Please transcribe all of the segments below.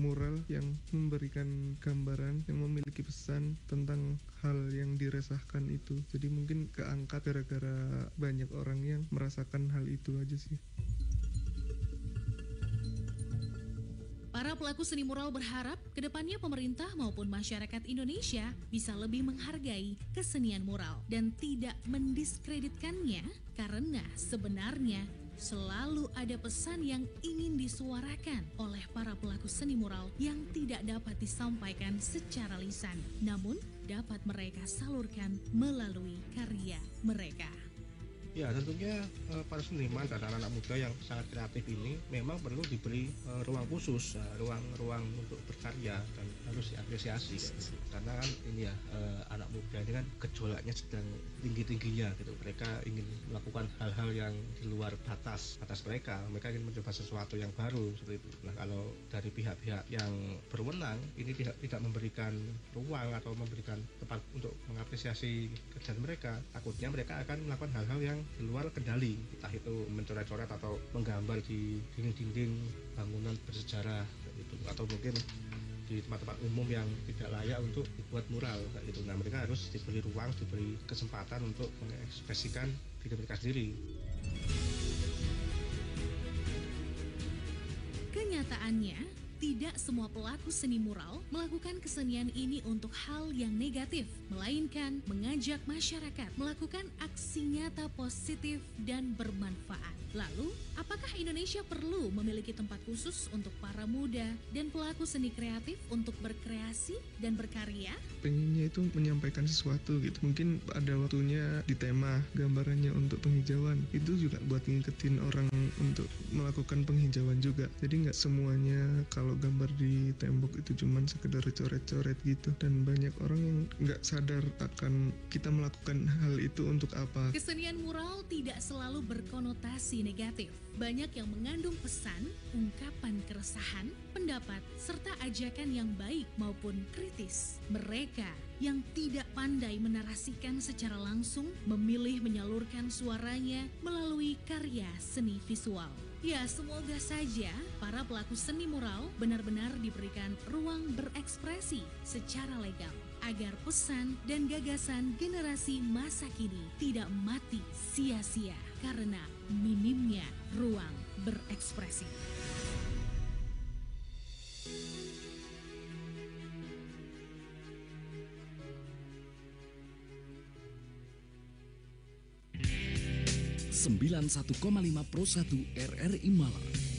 mural yang memberikan gambaran yang memiliki pesan tentang hal yang diresahkan itu. Jadi mungkin keangkat gara-gara banyak orang yang merasakan hal itu aja sih. Para pelaku seni mural berharap ke depannya pemerintah maupun masyarakat Indonesia bisa lebih menghargai kesenian mural dan tidak mendiskreditkannya karena sebenarnya selalu ada pesan yang ingin disuarakan oleh para pelaku seni mural yang tidak dapat disampaikan secara lisan, namun dapat mereka salurkan melalui karya mereka. Ya tentunya uh, para seniman dan anak-anak muda yang sangat kreatif ini memang perlu diberi uh, ruang khusus, ruang-ruang uh, untuk berkarya dan harus diapresiasi gitu. Karena kan ini ya anak muda ini kan gejolaknya sedang tinggi-tingginya gitu. Mereka ingin melakukan hal-hal yang di luar batas batas mereka. Mereka ingin mencoba sesuatu yang baru seperti itu. Nah kalau dari pihak-pihak yang berwenang ini tidak tidak memberikan ruang atau memberikan tempat untuk mengapresiasi kerjaan mereka, takutnya mereka akan melakukan hal-hal yang di luar kendali entah itu mencoret-coret atau menggambar di dinding-dinding bangunan bersejarah gitu atau mungkin di tempat-tempat umum yang tidak layak untuk dibuat mural kayak gitu. Nah mereka harus diberi ruang, diberi kesempatan untuk mengekspresikan diri mereka sendiri. Kenyataannya, tidak semua pelaku seni mural melakukan kesenian ini untuk hal yang negatif, melainkan mengajak masyarakat melakukan aksi nyata positif dan bermanfaat. Lalu, apakah Indonesia perlu memiliki tempat khusus untuk para muda dan pelaku seni kreatif untuk berkreasi dan berkarya? Pengennya itu menyampaikan sesuatu gitu. Mungkin ada waktunya di tema gambarannya untuk penghijauan. Itu juga buat ngingetin orang untuk melakukan penghijauan juga. Jadi nggak semuanya kalau kalau gambar di tembok itu cuman sekedar coret-coret gitu dan banyak orang yang nggak sadar akan kita melakukan hal itu untuk apa. Kesenian mural tidak selalu berkonotasi negatif. Banyak yang mengandung pesan, ungkapan keresahan, pendapat, serta ajakan yang baik maupun kritis. Mereka yang tidak pandai menarasikan secara langsung memilih menyalurkan suaranya melalui karya seni visual. Ya, semoga saja para pelaku seni mural benar-benar diberikan ruang berekspresi secara legal agar pesan dan gagasan generasi masa kini tidak mati sia-sia karena minimnya ruang berekspresi. 91,5 Pro 1 RRI Malang.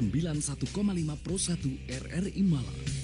91,5 Pro 1 RRI Malang.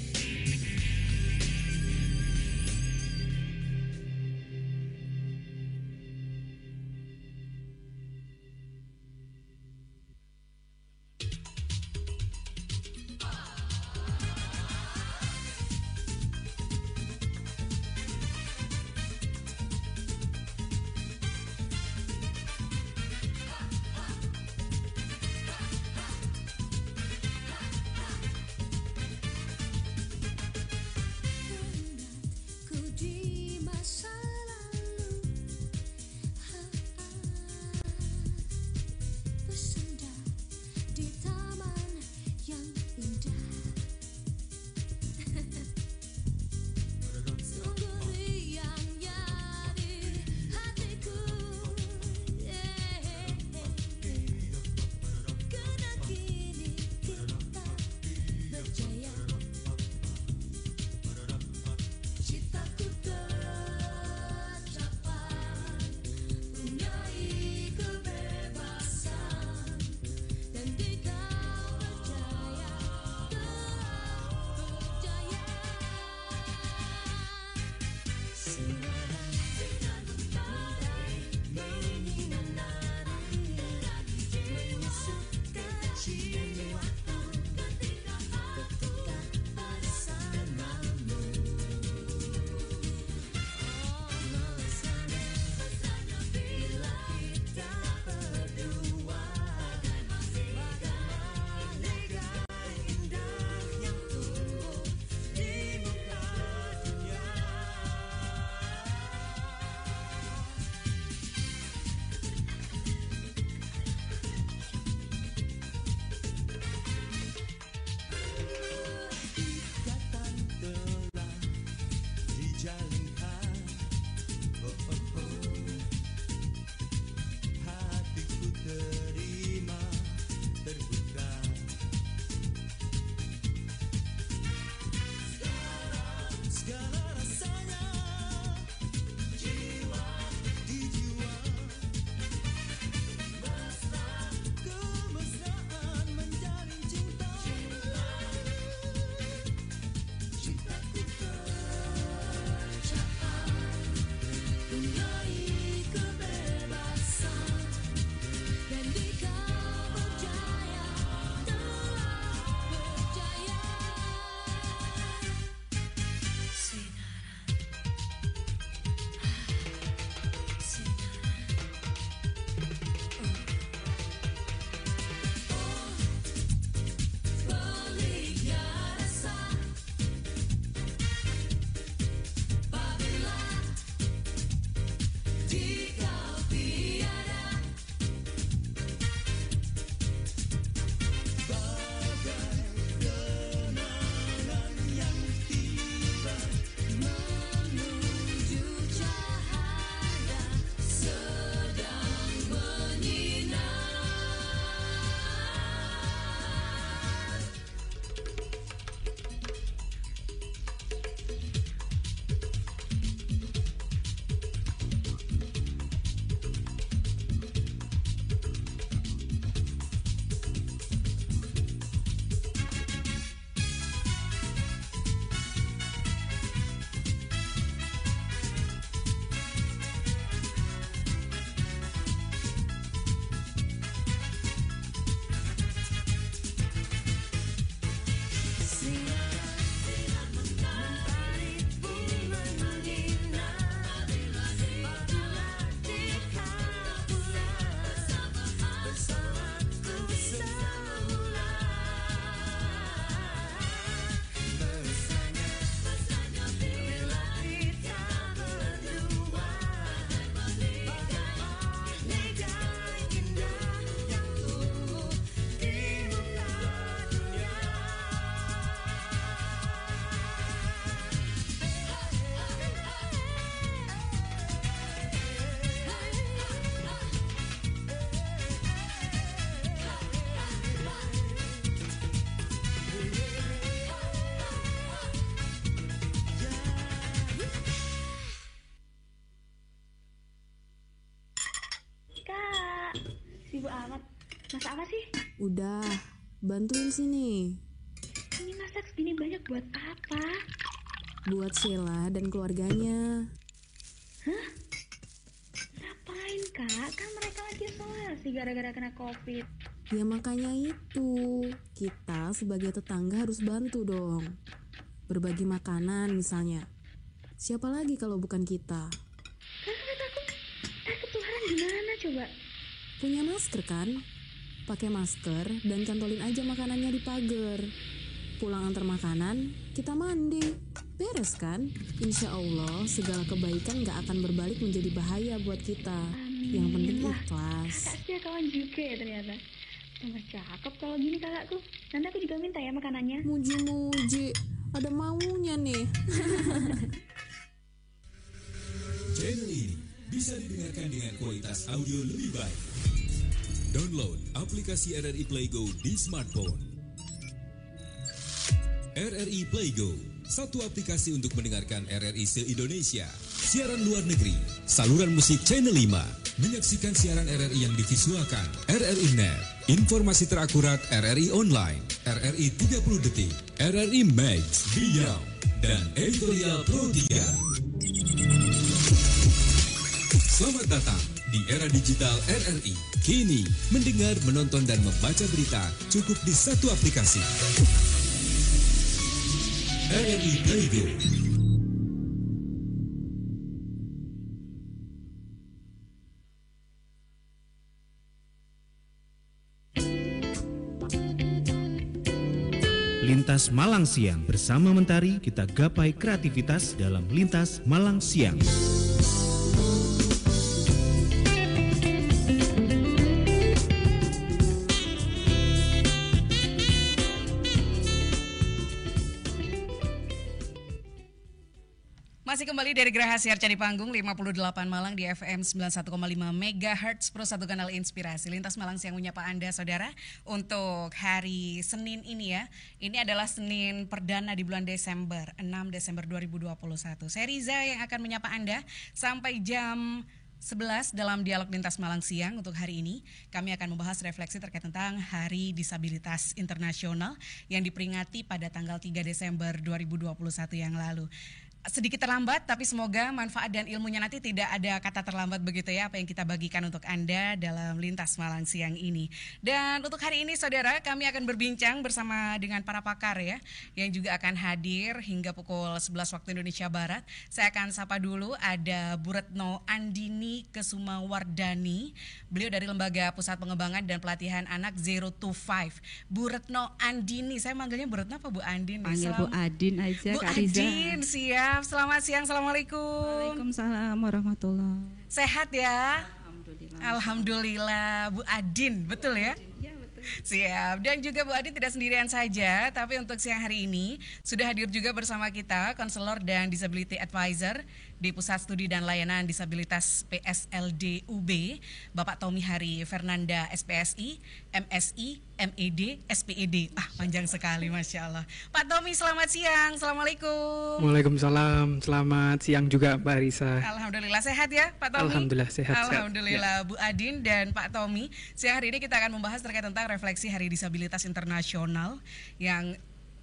Udah, bantuin sini. Ini masak segini banyak buat apa? Buat Sheila dan keluarganya. Ngapain kak? Kan mereka lagi isolasi gara-gara kena covid. Ya makanya itu, kita sebagai tetangga harus bantu dong. Berbagi makanan misalnya. Siapa lagi kalau bukan kita? Kan aku eh ketularan gimana coba? Punya masker kan? Pakai masker dan cantolin aja makanannya di pagar. Pulang antar makanan, kita mandi. Beres kan? Insya Allah segala kebaikan gak akan berbalik menjadi bahaya buat kita. Yang penting ikhlas. Kakak setia kawan juga ya ternyata. Tambah cakep kalau gini kakakku. Nanti aku juga minta ya makanannya. Muji-muji, ada maunya nih. Channel ini bisa didengarkan dengan kualitas audio lebih baik. Download aplikasi RRI Playgo di smartphone. RRI Playgo, satu aplikasi untuk mendengarkan RRI se-Indonesia. Siaran luar negeri, saluran musik Channel 5, menyaksikan siaran RRI yang divisualkan, RRI Net, informasi terakurat RRI Online, RRI 30 Detik, RRI Max, Beyond, dan editorial Pro 3. Selamat datang di era digital RRI. Kini, mendengar, menonton, dan membaca berita cukup di satu aplikasi. RRI Playgo. Lintas Malang Siang bersama Mentari kita gapai kreativitas dalam Lintas Malang Siang. Kembali dari Geraha Siar Candi Panggung 58 Malang di FM 91,5 MHz Pro 1 Kanal Inspirasi. Lintas Malang siang menyapa Anda saudara Untuk hari Senin ini ya. Ini adalah Senin perdana di bulan Desember 6 Desember 2021 Saya Riza yang akan menyapa Anda Sampai jam 11 dalam dialog lintas Malang siang untuk hari ini. Kami akan membahas refleksi terkait tentang Hari Disabilitas Internasional yang diperingati pada tanggal 3 Desember 2021 yang lalu sedikit terlambat tapi semoga manfaat dan ilmunya nanti tidak ada kata terlambat begitu ya apa yang kita bagikan untuk Anda dalam lintas Malang siang ini. Dan untuk hari ini saudara kami akan berbincang bersama dengan para pakar ya yang juga akan hadir hingga pukul 11 waktu Indonesia Barat. Saya akan sapa dulu ada Bu Retno Andini Kesumawardani. Beliau dari Lembaga Pusat Pengembangan dan Pelatihan Anak Zero to Five. Bu Retno Andini, saya manggilnya Bu Retno apa Bu Andini? Panggil Bu Adin aja Bu Kak. Adin, Selamat siang, Assalamualaikum. Waalaikumsalam warahmatullahi Sehat ya? Alhamdulillah. Bu Adin, betul ya? Siap. Dan juga Bu Adin tidak sendirian saja, tapi untuk siang hari ini sudah hadir juga bersama kita konselor dan disability advisor di Pusat Studi dan Layanan Disabilitas PSLD UB, Bapak Tommy Hari Fernanda SPSI, MSI, MED, SPED. Ah, panjang sekali Masya Allah. Pak Tommy, selamat siang. Assalamualaikum. Waalaikumsalam, selamat siang juga Mbak Risa. Alhamdulillah sehat ya Pak Tommy. Alhamdulillah sehat, sehat. Alhamdulillah Bu Adin dan Pak Tommy. Siang hari ini kita akan membahas terkait tentang refleksi Hari Disabilitas Internasional yang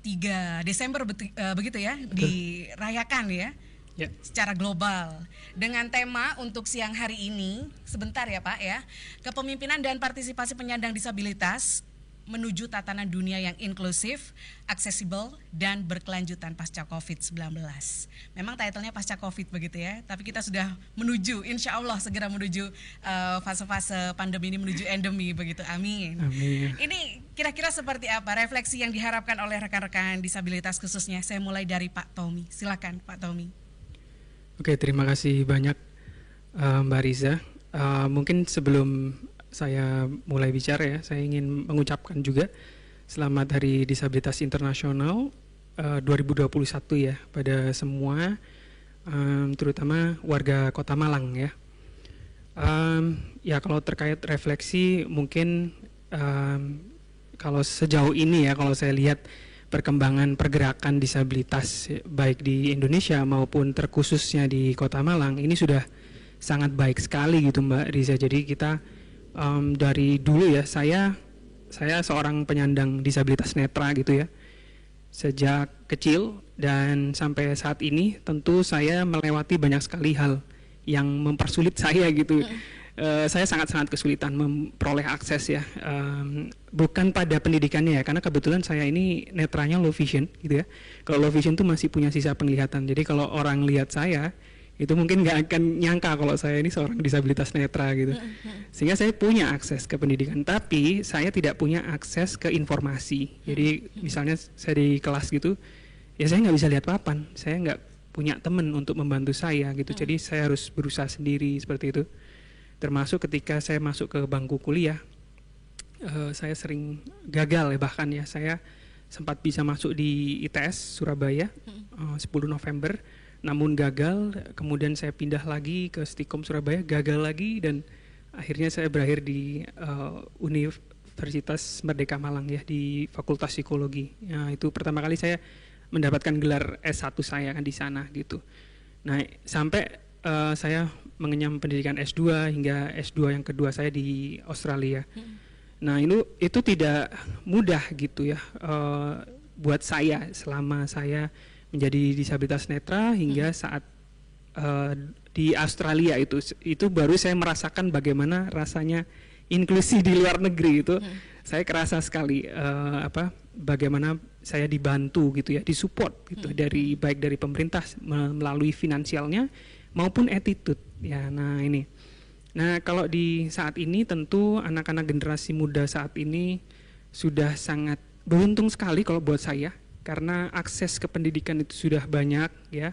3 Desember eh, begitu ya dirayakan ya. Ya. Secara global dengan tema untuk siang hari ini sebentar ya Pak ya kepemimpinan dan partisipasi penyandang disabilitas menuju tatanan dunia yang inklusif, aksesibel, dan berkelanjutan pasca COVID-19. Memang titlenya pasca COVID begitu ya, tapi kita sudah menuju, insya Allah segera menuju eh, fase-fase pandemi ini menuju endemi begitu, amin. Amin. Ini kira-kira seperti apa refleksi yang diharapkan oleh rekan-rekan disabilitas khususnya? Saya mulai dari Pak Tommy, silakan Pak Tommy. Oke, terima kasih banyak eh, Mbak Riza. Eh, mungkin sebelum saya mulai bicara ya, saya ingin mengucapkan juga selamat Hari Disabilitas Internasional eh, 2021 ya pada semua, em, terutama warga Kota Malang ya. Ya kalau terkait refleksi mungkin kalau sejauh ini ya kalau saya lihat perkembangan pergerakan disabilitas baik di Indonesia maupun terkhususnya di Kota Malang ini sudah sangat baik sekali gitu Mbak Riza. Jadi kita em, dari dulu ya saya saya seorang penyandang disabilitas netra gitu ya. Sejak kecil dan sampai saat ini tentu saya melewati banyak sekali hal yang mempersulit saya gitu. Eh, saya sangat-sangat kesulitan memperoleh akses ya. Em, bukan pada pendidikannya ya, karena kebetulan saya ini netranya low vision gitu ya. Kalau low vision tuh masih punya sisa penglihatan. Jadi kalau orang lihat saya itu mungkin nggak akan nyangka kalau saya ini seorang disabilitas netra gitu. Sehingga saya punya akses ke pendidikan, tapi saya tidak punya akses ke informasi. Jadi misalnya saya di kelas gitu, ya saya nggak bisa lihat papan, saya nggak punya teman untuk membantu saya gitu. Jadi saya harus berusaha sendiri seperti itu. Termasuk ketika saya masuk ke bangku kuliah, eh, saya sering gagal ya bahkan ya saya sempat bisa masuk di ITS Surabaya eh, 10 November namun gagal. Kemudian saya pindah lagi ke Stikom Surabaya gagal lagi dan akhirnya saya berakhir di eh, Universitas Merdeka Malang ya di Fakultas Psikologi. Nah, itu pertama kali saya mendapatkan gelar S1 saya kan di sana gitu. Nah sampai eh, saya mengenyam pendidikan S2 hingga S2 yang kedua saya di Australia. Nah itu itu tidak mudah gitu ya eh, buat saya selama saya menjadi disabilitas netra hingga saat eh, di Australia itu itu baru saya merasakan bagaimana rasanya inklusi di luar negeri itu. Saya kerasa sekali eh, apa bagaimana saya dibantu gitu ya disupport gitu dari baik dari pemerintah me- melalui finansialnya maupun attitude ya nah ini Nah, kalau di saat ini tentu anak-anak generasi muda saat ini sudah sangat beruntung sekali kalau buat saya karena akses ke pendidikan itu sudah banyak ya.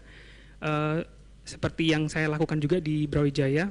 Eh, seperti yang saya lakukan juga di Brawijaya,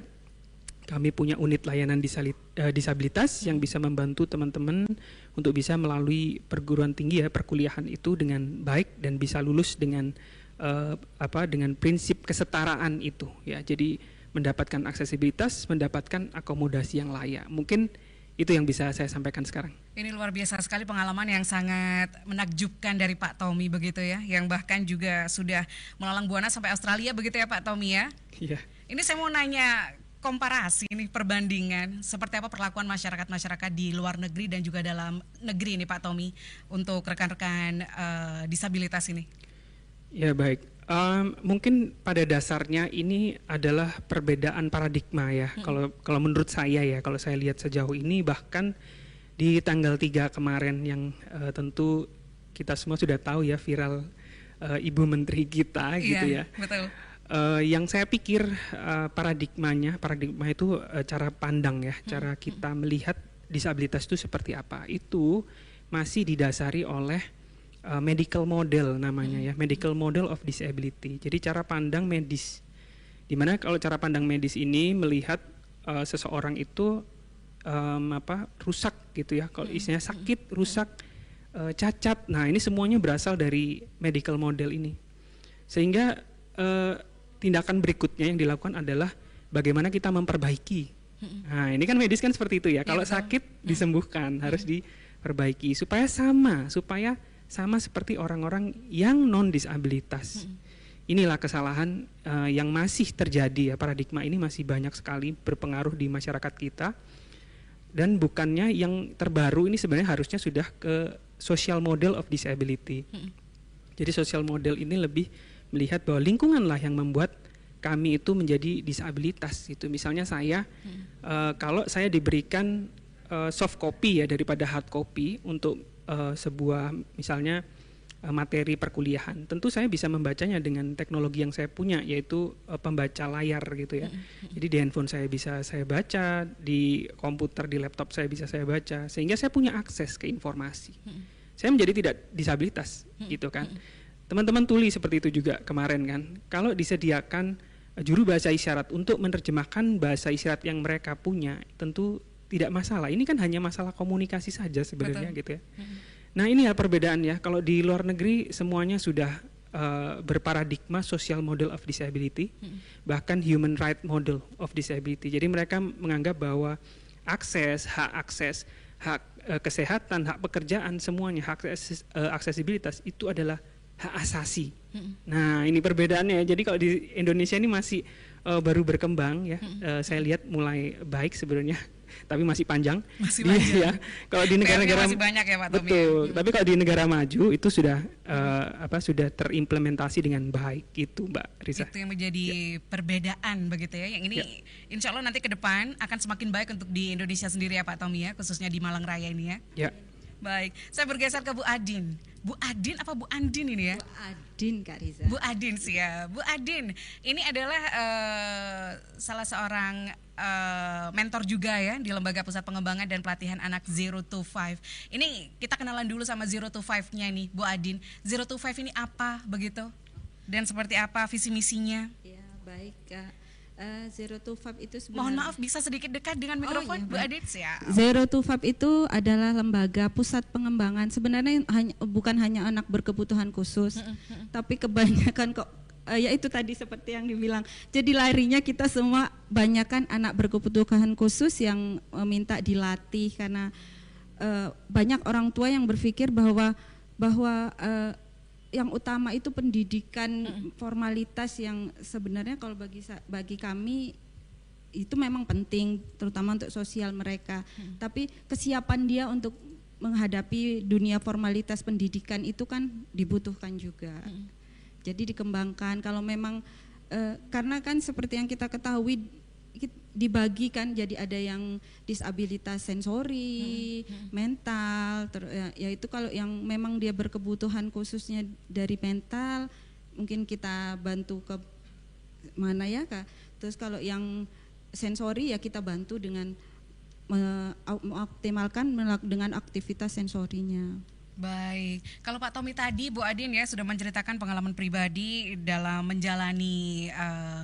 kami punya unit layanan eh, disabilitas yang bisa membantu teman-teman untuk bisa melalui perguruan tinggi ya perkuliahan itu dengan baik dan bisa lulus dengan eh, apa dengan prinsip kesetaraan itu ya. Jadi mendapatkan aksesibilitas, mendapatkan akomodasi yang layak. Mungkin itu yang bisa saya sampaikan sekarang. Ini luar biasa sekali pengalaman yang sangat menakjubkan dari Pak Tommy begitu ya, yang bahkan juga sudah melalang buana sampai Australia begitu ya Pak Tommy ya. Iya. Ini saya mau nanya komparasi nih perbandingan seperti apa perlakuan masyarakat-masyarakat di luar negeri dan juga dalam negeri ini Pak Tommy untuk rekan-rekan eh, disabilitas ini. Ya baik. Em, mungkin pada dasarnya ini adalah perbedaan paradigma ya. Kalau kalau menurut saya ya, kalau saya lihat sejauh ini bahkan di tanggal 3 kemarin yang eh, tentu kita semua sudah tahu ya viral eh, Ibu Menteri kita gitu Iya, ya. betul. Eh, yang saya pikir eh, paradigmanya, paradigma itu eh, cara pandang ya, cara kita melihat disabilitas itu seperti apa. Itu masih didasari oleh eh, medical model namanya ya, medical model of disability. Jadi cara pandang medis. Di mana kalau cara pandang medis ini melihat eh, seseorang itu em, apa rusak gitu ya, kalau istilahnya sakit, rusak, eh, cacat. Nah ini semuanya berasal dari medical model ini. Sehingga eh, tindakan berikutnya yang dilakukan adalah bagaimana kita memperbaiki. Nah, ini kan medis kan seperti itu ya. Kalau sakit disembuhkan, harus diperbaiki supaya sama, supaya sama seperti orang-orang yang non disabilitas. Inilah kesalahan eh, yang masih terjadi ya. Paradigma ini masih banyak sekali berpengaruh di masyarakat kita. Dan bukannya yang terbaru ini sebenarnya harusnya sudah ke social model of disability. Jadi social model ini lebih melihat bahwa lingkunganlah yang membuat kami itu menjadi disabilitas itu misalnya saya eh, kalau saya diberikan eh, soft copy ya daripada hard copy untuk eh, sebuah misalnya eh, materi perkuliahan. Tentu saya bisa membacanya dengan teknologi yang saya punya yaitu eh, pembaca layar gitu ya. Jadi di handphone saya bisa saya baca di komputer di laptop saya bisa saya baca sehingga saya punya akses ke informasi. Saya menjadi tidak disabilitas gitu kan. Teman-teman tuli seperti itu juga kemarin kan. Kalau disediakan juru bahasa isyarat untuk menerjemahkan bahasa isyarat yang mereka punya tentu tidak masalah. Ini kan hanya masalah komunikasi saja sebenarnya Betul. gitu ya. Nah ini ya perbedaan ya. Kalau di luar negeri semuanya sudah eh, berparadigma social model of disability bahkan human right model of disability. Jadi mereka menganggap bahwa akses hak akses hak eh, kesehatan hak pekerjaan semuanya hak akses- eh, aksesibilitas itu adalah hak asasi. Nah, ini perbedaannya. ya. Jadi kalau di Indonesia ini masih eh, baru berkembang ya. Eh, saya lihat mulai baik sebenarnya tapi masih panjang. Masih Di- panjang. ya. Kalau di negara-negara masih banyak ya, Pak Tommy, Betul. ya? Tapi kalau di negara maju itu sudah eh, apa sudah terimplementasi dengan baik gitu, Mbak Risa. Itu yang menjadi perbedaan begitu ya. Yang ini Ya. insya Allah nanti ke depan akan semakin baik untuk di Indonesia sendiri ya Pak Tommy ya, khususnya di Malang Raya ini ya. Ya. Baik, saya bergeser ke Bu Adin. Bu Adin apa Bu Andin ini ya? Bu Adin Kak Riza. Bu Adin sih ya. Bu Adin, ini adalah eh, salah seorang eh, mentor juga ya di Lembaga Pusat Pengembangan dan Pelatihan Anak Zero to Five. Ini kita kenalan dulu sama Zero to Five-nya nih, Bu Adin. Zero to Five ini apa begitu? Dan seperti apa visi misinya? Ya, baik Kak. Eh, Zero to Five itu sebenarnya Mohon maaf bisa sedikit dekat dengan mikrofon, iya, Bu. Adin ya. Zero to Five itu adalah lembaga pusat pengembangan. Sebenarnya hanya bukan hanya anak berkebutuhan khusus, tapi kebanyakan kok eh, ya itu tadi seperti yang dibilang. Jadi larinya kita semua banyakkan anak berkebutuhan khusus yang eh, minta dilatih karena eh, banyak orang tua yang berpikir bahwa bahwa eh, yang utama itu pendidikan formalitas yang sebenarnya kalau bagi bagi kami itu memang penting terutama untuk sosial mereka. Tapi kesiapan dia untuk menghadapi dunia formalitas pendidikan itu kan dibutuhkan juga. Jadi dikembangkan. Kalau memang eh, karena kan seperti yang kita ketahui kit- dibagi kan jadi ada yang disabilitas sensori mental ter, ya, ya itu kalau yang memang dia berkebutuhan khususnya dari mental mungkin kita bantu ke mana ya kak? Terus kalau yang sensori ya kita bantu dengan mengoptimalkan dengan aktivitas sensorinya Baik, kalau Pak Tommy tadi Bu Adin ya sudah menceritakan pengalaman pribadi dalam menjalani eh,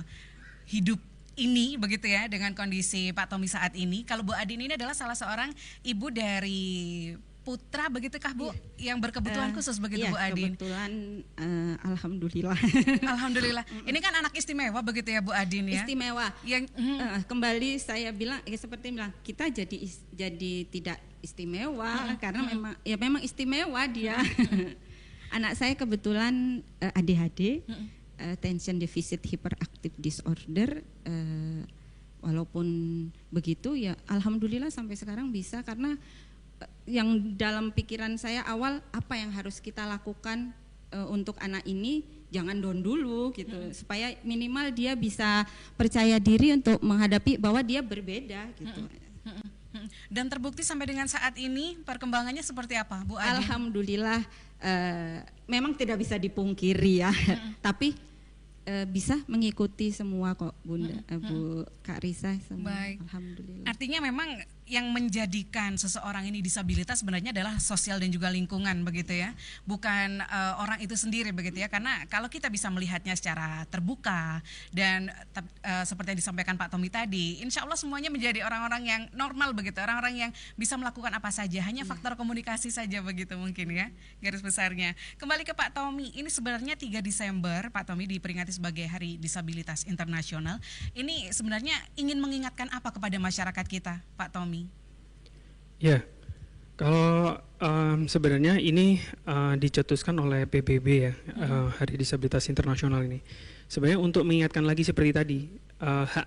hidup ini begitu ya dengan kondisi Pak Tommy saat ini. Kalau Bu Adin ini adalah salah seorang ibu dari putra begitukah Bu? Yang berkebutuhan Eh, khusus begitu iya, Bu Adin? kebetulan eh, alhamdulillah. Alhamdulillah. Ini kan anak istimewa begitu ya Bu Adin ya? istimewa. Yang Eh, kembali saya bilang ya seperti bilang kita jadi is- jadi tidak istimewa karena memang ya memang istimewa dia. Anak saya kebetulan eh, ADHD eh, attention deficit hyperactive disorder eh, walaupun begitu ya alhamdulillah sampai sekarang bisa karena yang dalam pikiran saya awal apa yang harus kita lakukan eh, untuk anak ini jangan down dulu gitu supaya minimal dia bisa percaya diri untuk menghadapi bahwa dia berbeda gitu. Dan terbukti sampai dengan saat ini perkembangannya seperti apa Bu Adin? Alhamdulillah eh, memang tidak bisa dipungkiri ya, tapi eh, bisa mengikuti semua kok Bunda eh, Bu Kak Risa semua. Baik. Alhamdulillah. Artinya memang yang menjadikan seseorang ini disabilitas sebenarnya adalah sosial dan juga lingkungan begitu ya, bukan eh, orang itu sendiri begitu ya. Karena kalau kita bisa melihatnya secara terbuka dan eh, seperti yang disampaikan Pak Tommy tadi, insya Allah semuanya menjadi orang-orang yang normal begitu, orang-orang yang bisa melakukan apa saja, hanya faktor komunikasi saja begitu mungkin ya garis besarnya. Kembali ke Pak Tommy, ini sebenarnya 3 Desember Pak Tommy diperingati sebagai Hari Disabilitas Internasional. Ini sebenarnya ingin mengingatkan apa kepada masyarakat kita, Pak Tommy? Ya, kalau em, sebenarnya ini eh, dicetuskan oleh PBB ya, eh, Hari Disabilitas Internasional ini. Sebenarnya untuk mengingatkan lagi seperti tadi eh, hak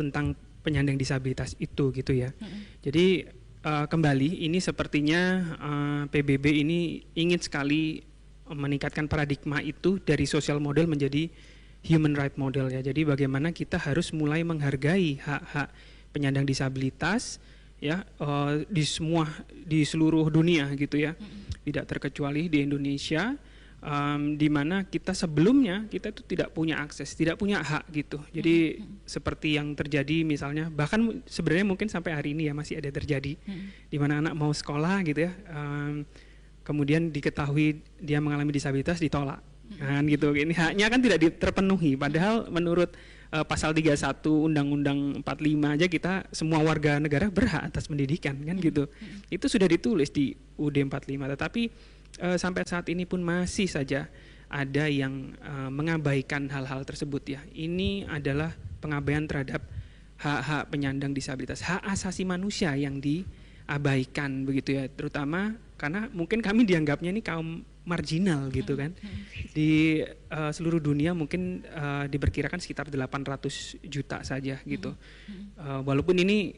tentang penyandang disabilitas itu gitu ya. Jadi eh, kembali ini sepertinya eh, PBB ini ingin sekali meningkatkan paradigma itu dari social model menjadi human right model ya. Jadi bagaimana kita harus mulai menghargai hak-hak penyandang disabilitas ya eh, di semua di seluruh dunia gitu ya. Tidak terkecuali di Indonesia em, di mana kita sebelumnya kita itu tidak punya akses tidak punya hak gitu. Jadi seperti yang terjadi misalnya bahkan sebenarnya mungkin sampai hari ini ya masih ada terjadi. Di mana anak mau sekolah gitu ya em, kemudian diketahui dia mengalami disabilitas ditolak. Kan gitu ini haknya kan tidak terpenuhi. Padahal menurut eh, pasal 31 Undang-Undang 45 aja kita semua warga negara berhak atas pendidikan kan gitu. Itu sudah ditulis di UUD 45 tetapi eh, sampai saat ini pun masih saja ada yang eh, mengabaikan hal-hal tersebut ya. Ini adalah pengabaian terhadap hak-hak penyandang disabilitas hak asasi manusia yang diabaikan begitu ya. Terutama karena mungkin kami dianggapnya ini kaum marginal gitu kan di eh, seluruh dunia mungkin eh, diperkirakan sekitar 800 juta saja gitu Eh, walaupun ini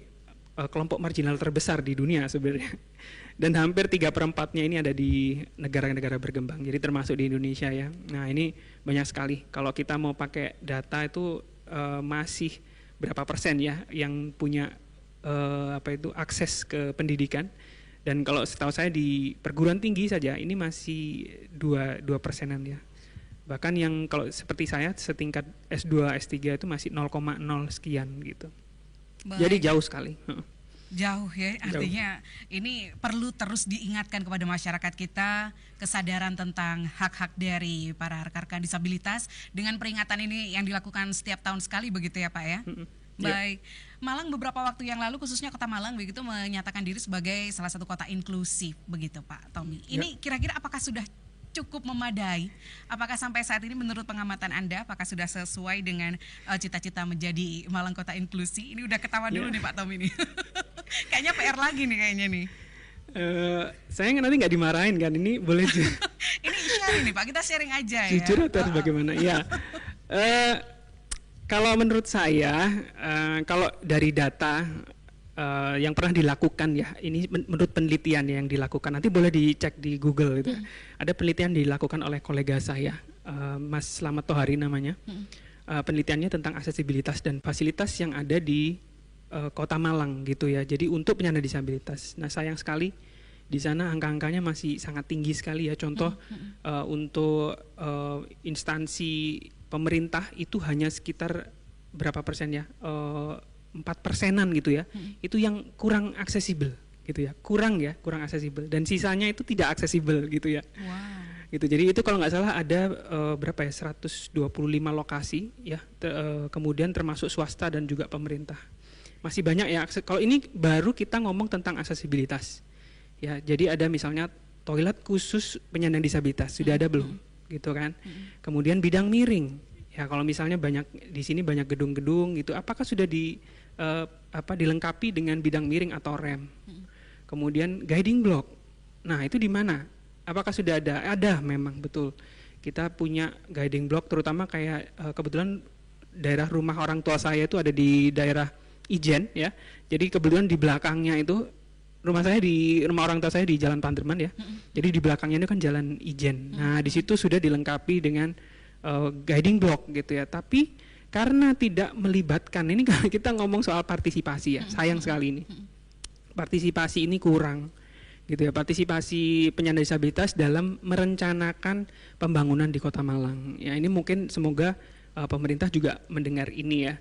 eh, kelompok marginal terbesar di dunia sebenarnya. Dan hampir tiga perempatnya ini ada di negara-negara berkembang. Jadi termasuk di Indonesia ya. Nah ini banyak sekali. Kalau kita mau pakai data itu eh, masih berapa persen ya yang punya eh, apa itu akses ke pendidikan. Dan kalau setahu saya di perguruan tinggi saja ini masih dua dua persenan ya. Bahkan yang kalau seperti saya setingkat S2, S3 itu masih 0,0 sekian gitu. Jadi Baik. jauh sekali. Heeh. Jauh ya, Jauh. artinya ini perlu terus diingatkan kepada masyarakat kita kesadaran tentang hak-hak dari para rekan-rekan disabilitas dengan peringatan ini yang dilakukan setiap tahun sekali begitu ya Pak ya. Baik, Malang beberapa waktu yang lalu khususnya Kota Malang begitu menyatakan diri sebagai salah satu kota inklusif begitu Pak Tommy. Ini kira-kira apakah sudah cukup memadai? Apakah sampai saat ini menurut pengamatan Anda apakah sudah sesuai dengan eh, cita-cita menjadi Malang kota inklusi? Ini udah ketawa dulu Ya. nih Pak Tommy nih. kayaknya PR lagi nih kayaknya nih. Eh, saya nanti nggak dimarahin kan ini boleh Ini sharing nih Pak, kita sharing aja ya. jujur atau harus bagaimana ya Eh, kalau menurut saya eh, kalau dari data eh, yang pernah dilakukan ya ini men- menurut penelitian yang dilakukan nanti boleh dicek di Google itu ada penelitian dilakukan oleh kolega saya eh, Mas Slamet Tohari namanya Eh, penelitiannya tentang aksesibilitas dan fasilitas yang ada di eh, Kota Malang gitu ya. Jadi untuk penyandang disabilitas. Nah sayang sekali di sana angka-angkanya masih sangat tinggi sekali ya. Contoh eh, untuk eh, instansi pemerintah itu hanya sekitar berapa persen ya? Eh, Empat persenan gitu ya. Itu yang kurang aksesibel gitu ya. Kurang ya, kurang aksesibel. Dan sisanya itu tidak aksesibel gitu ya. Gitu. Jadi itu kalau nggak salah ada eh, berapa ya? 125 lokasi ya. Te- eh, kemudian termasuk swasta dan juga pemerintah. Masih banyak ya akses- kalau ini baru kita ngomong tentang aksesibilitas. Ya jadi ada misalnya toilet khusus penyandang disabilitas. Sudah ada belum gitu kan. Kemudian bidang miring. Ya kalau misalnya banyak di sini banyak gedung-gedung gitu apakah sudah di eh, apa dilengkapi dengan bidang miring atau rem? Kemudian guiding block. Nah itu di mana? Apakah sudah ada? Ada memang betul. Kita punya guiding block terutama kayak eh, kebetulan daerah rumah orang tua saya itu ada di daerah Ijen ya. Jadi kebetulan di belakangnya itu rumah saya di rumah orang tua saya di Jalan Panderman ya. Jadi di belakangnya itu kan Jalan Ijen. Nah di situ sudah dilengkapi dengan eh, guiding block gitu ya. Tapi karena tidak melibatkan ini kalau kita ngomong soal partisipasi ya sayang sekali ini. Partisipasi ini kurang gitu ya. Partisipasi penyandang disabilitas dalam merencanakan pembangunan di Kota Malang. Ya ini mungkin semoga uh, pemerintah juga mendengar ini ya.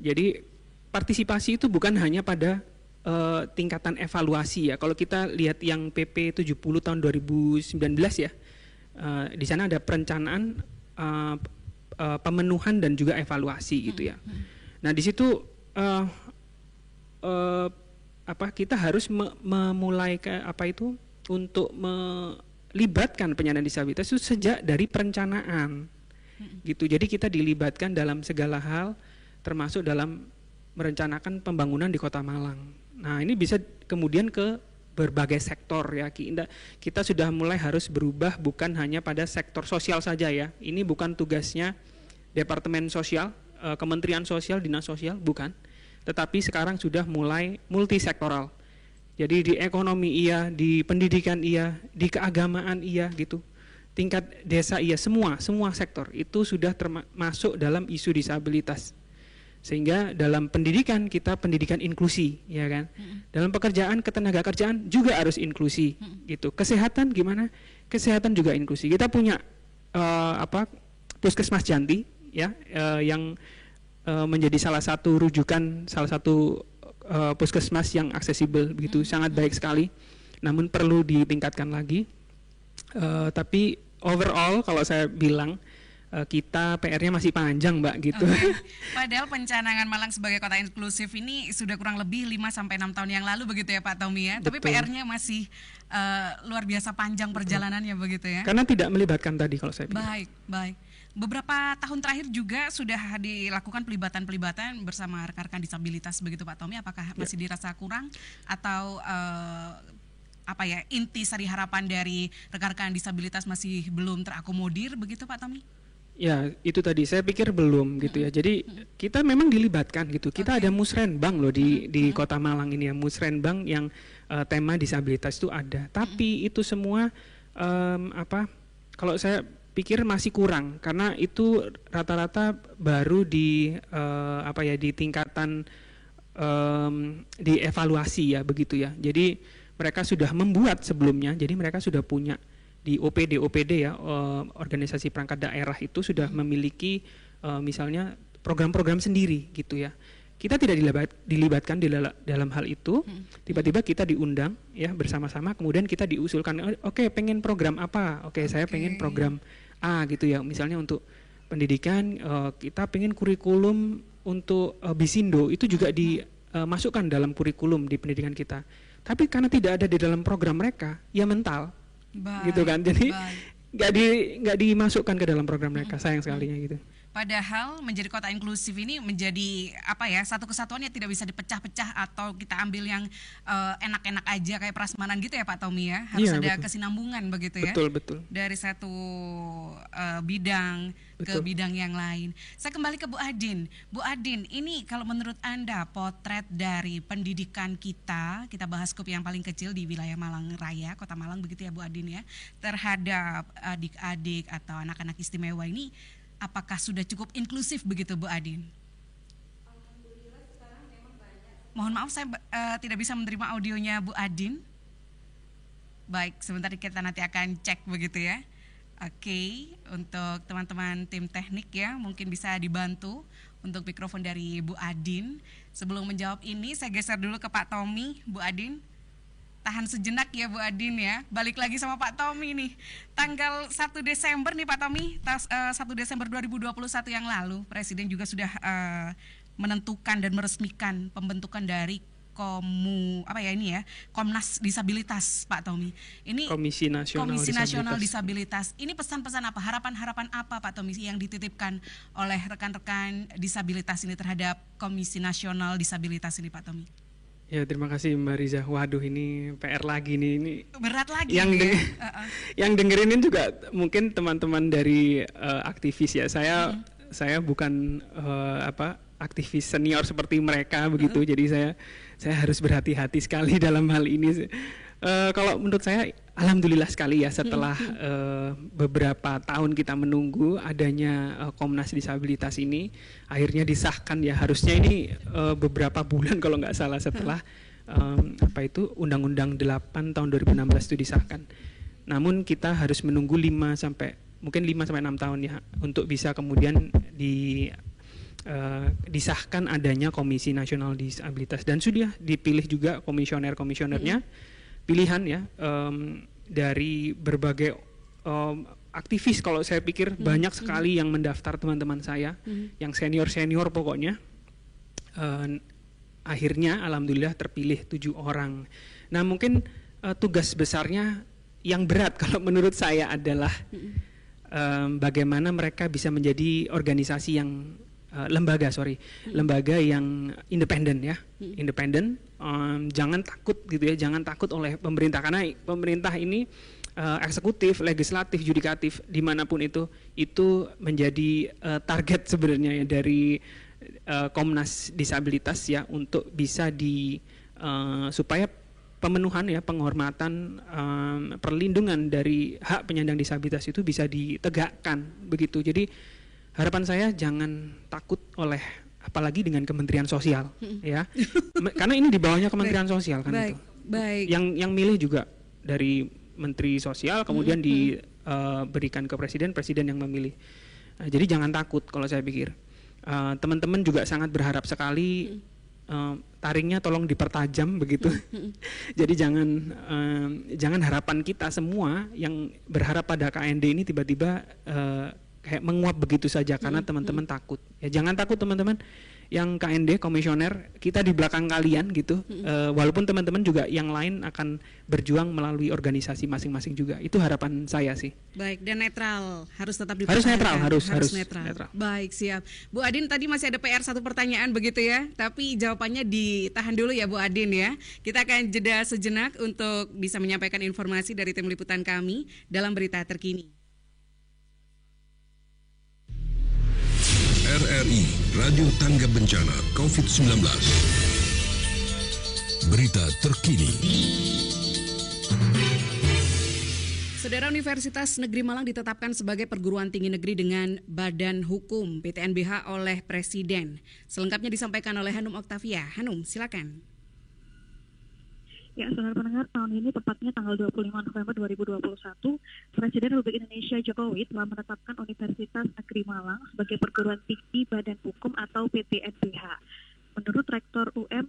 Jadi partisipasi itu bukan hanya pada uh, tingkatan evaluasi ya. Kalau kita lihat yang PP 70 tahun 2019 ya uh, di sana ada perencanaan uh, uh, pemenuhan dan juga evaluasi gitu ya. Nah di situ uh, eh, apa kita harus me- memulai ke apa itu untuk melibatkan penyandang disabilitas itu sejak dari perencanaan gitu. Jadi kita dilibatkan dalam segala hal termasuk dalam merencanakan pembangunan di kota Malang nah ini bisa kemudian ke berbagai sektor ya kita sudah mulai harus berubah bukan hanya pada sektor sosial saja ya ini bukan tugasnya departemen sosial eh, kementerian sosial dinas sosial bukan tetapi sekarang sudah mulai multisektoral. Jadi di ekonomi iya, di pendidikan iya, di keagamaan iya gitu. Tingkat desa iya, semua semua sektor itu sudah termasuk dalam isu disabilitas. Sehingga dalam pendidikan kita pendidikan inklusi, ya kan. Dalam pekerjaan ketenaga kerjaan juga harus inklusi gitu. Kesehatan gimana? Kesehatan juga inklusi. Kita punya eh, apa Puskesmas Janti ya eh, yang eh, menjadi salah satu rujukan salah satu eh, puskesmas yang aksesibel begitu sangat baik sekali namun perlu ditingkatkan lagi Eh, tapi overall kalau saya bilang kita PR-nya masih panjang mbak gitu. Padahal pencanangan Malang sebagai kota inklusif ini sudah kurang lebih 5 sampai 6 tahun yang lalu begitu ya Pak Tommy ya. Tapi Betul. PR-nya masih eh, luar biasa panjang perjalanannya begitu ya. karena tidak melibatkan tadi kalau saya bilang Baik, baik. Beberapa tahun terakhir juga sudah dilakukan pelibatan-pelibatan bersama rekan-rekan disabilitas begitu Pak Tommy. Apakah masih dirasa kurang atau eh, apa ya inti sari harapan dari rekan-rekan disabilitas masih belum terakomodir begitu Pak Tommy? Ya, itu tadi saya pikir belum gitu ya. Jadi kita memang dilibatkan gitu. Kita ada musrenbang loh di di Kota Malang ini ya, musrenbang yang eh, tema disabilitas itu ada. Tapi itu semua em, apa? Kalau saya pikir masih kurang karena itu rata-rata baru di eh, apa ya di tingkatan em, dievaluasi ya begitu ya. Jadi mereka sudah membuat sebelumnya. Jadi mereka sudah punya di OPD OPD ya eh, organisasi perangkat daerah itu sudah memiliki eh, misalnya program-program sendiri gitu ya. Kita tidak dilibat, dilibatkan di dalam hal itu. Tiba-tiba kita diundang ya bersama-sama kemudian kita diusulkan "Oh, oke pengen program apa? Oke saya pengen program A gitu ya. Misalnya untuk pendidikan eh, kita pengen kurikulum untuk eh, bisindo. Itu juga dimasukkan dalam kurikulum di pendidikan kita. Tapi karena tidak ada di dalam program mereka ya mental Baik, gitu kan? Jadi nggak di nggak dimasukkan ke dalam program mereka sayang sekalinya gitu Padahal menjadi kota inklusif ini menjadi apa ya satu kesatuan yang tidak bisa dipecah-pecah atau kita ambil yang eh, enak-enak aja kayak prasmanan gitu ya Pak Tommy ya harus Iya, ada betul. kesinambungan begitu ya Betul, betul. dari satu eh, bidang ke Betul. bidang yang lain. Saya kembali ke Bu Adin. Bu Adin, ini kalau menurut Anda potret dari pendidikan kita, kita bahas skup yang paling kecil di wilayah Malang Raya, Kota Malang begitu ya Bu Adin ya, terhadap adik-adik atau anak-anak istimewa ini apakah sudah cukup inklusif begitu Bu Adin? Mohon maaf saya eh, tidak bisa menerima audionya Bu Adin. Baik, sebentar kita nanti akan cek begitu ya. Oke, untuk teman-teman tim teknik ya, mungkin bisa dibantu untuk mikrofon dari Bu Adin. Sebelum menjawab ini, saya geser dulu ke Pak Tommy, Bu Adin. Tahan sejenak ya Bu Adin ya. Balik lagi sama Pak Tommy nih. Tanggal 1 Desember nih Pak Tommy, tas, eh, 1 Desember 2021 yang lalu, Presiden juga sudah eh, menentukan dan meresmikan pembentukan dari komu apa ya ini ya Komnas Disabilitas Pak Tommy. Ini Komisi Nasional Komisi Nasional Disabilitas. Disabilitas. Ini pesan-pesan apa? Harapan-harapan apa Pak Tommy yang dititipkan oleh rekan-rekan disabilitas ini terhadap Komisi Nasional Disabilitas ini Pak Tommy? Ya terima kasih Mbak Riza. Waduh ini PR lagi nih ini. Berat lagi yang ya. deng- Uh-uh. yang dengerin ini juga mungkin teman-teman dari eh, aktivis ya. Saya saya bukan eh, apa aktivis senior seperti mereka begitu. Jadi saya saya harus berhati-hati sekali dalam hal ini. Eh, kalau menurut saya alhamdulillah sekali ya setelah eh, beberapa tahun kita menunggu adanya eh, Komnas Disabilitas ini akhirnya disahkan ya. Harusnya ini eh, beberapa bulan kalau nggak salah setelah em, apa itu Undang-Undang 8 tahun 2016 itu disahkan. Namun kita harus menunggu 5 sampai mungkin 5 sampai 6 tahun ya untuk bisa kemudian di eh, disahkan adanya Komisi Nasional Disabilitas. Dan sudah dipilih juga komisioner-komisionernya pilihan ya em, dari berbagai em, aktivis kalau saya pikir banyak sekali yang mendaftar teman-teman saya Mhm. yang senior-senior pokoknya Eh, akhirnya alhamdulillah terpilih tujuh orang. Nah mungkin eh, tugas besarnya yang berat kalau menurut saya adalah em, bagaimana mereka bisa menjadi organisasi yang eh, lembaga sorry. Lembaga yang independen ya. Independen Em, jangan takut gitu ya jangan takut oleh pemerintah. Karena pemerintah ini eh, eksekutif legislatif yudikatif di mana pun itu itu menjadi eh, target sebenarnya ya dari eh, Komnas Disabilitas ya untuk bisa di eh, supaya pemenuhan ya penghormatan em, perlindungan dari hak penyandang disabilitas itu bisa ditegakkan begitu. Jadi harapan saya jangan takut oleh apalagi dengan Kementerian Sosial ya. Karena ini di bawahnya Kementerian Sosial kan Baik, itu. baik. yang yang milih juga dari Menteri Sosial kemudian diberikan ke Presiden Presiden yang memilih. Nah, jadi jangan takut kalau saya pikir. Eh, teman-teman juga sangat berharap sekali eh, taringnya tolong dipertajam begitu. Jadi jangan jangan harapan kita semua yang berharap pada KND ini tiba-tiba eh, kayak menguap begitu saja karena teman-teman takut. Ya jangan takut teman-teman. Yang KND komisioner kita di belakang kalian gitu. Eh, walaupun teman-teman juga yang lain akan berjuang melalui organisasi masing-masing juga. Itu harapan saya sih. Baik, dan netral harus tetap Harus netral, harus, harus netral. netral. Baik, siap. Bu Adin tadi masih ada PR satu pertanyaan begitu ya, tapi jawabannya ditahan dulu ya Bu Adin ya. Kita akan jeda sejenak untuk bisa menyampaikan informasi dari tim liputan kami dalam berita terkini. RRI Radio Tangga Bencana COVID-19 Berita terkini Saudara Universitas Negeri Malang ditetapkan sebagai perguruan tinggi negeri dengan Badan Hukum PTNBH oleh Presiden. Selengkapnya disampaikan oleh Hanum Oktavia. Hanum, silakan. Ya, saudara pendengar, tahun ini tepatnya tanggal 25 November 2021, Presiden Republik Indonesia Jokowi telah menetapkan Universitas Negeri Malang sebagai perguruan tinggi Badan Hukum atau PTNBH. Menurut Rektor UM,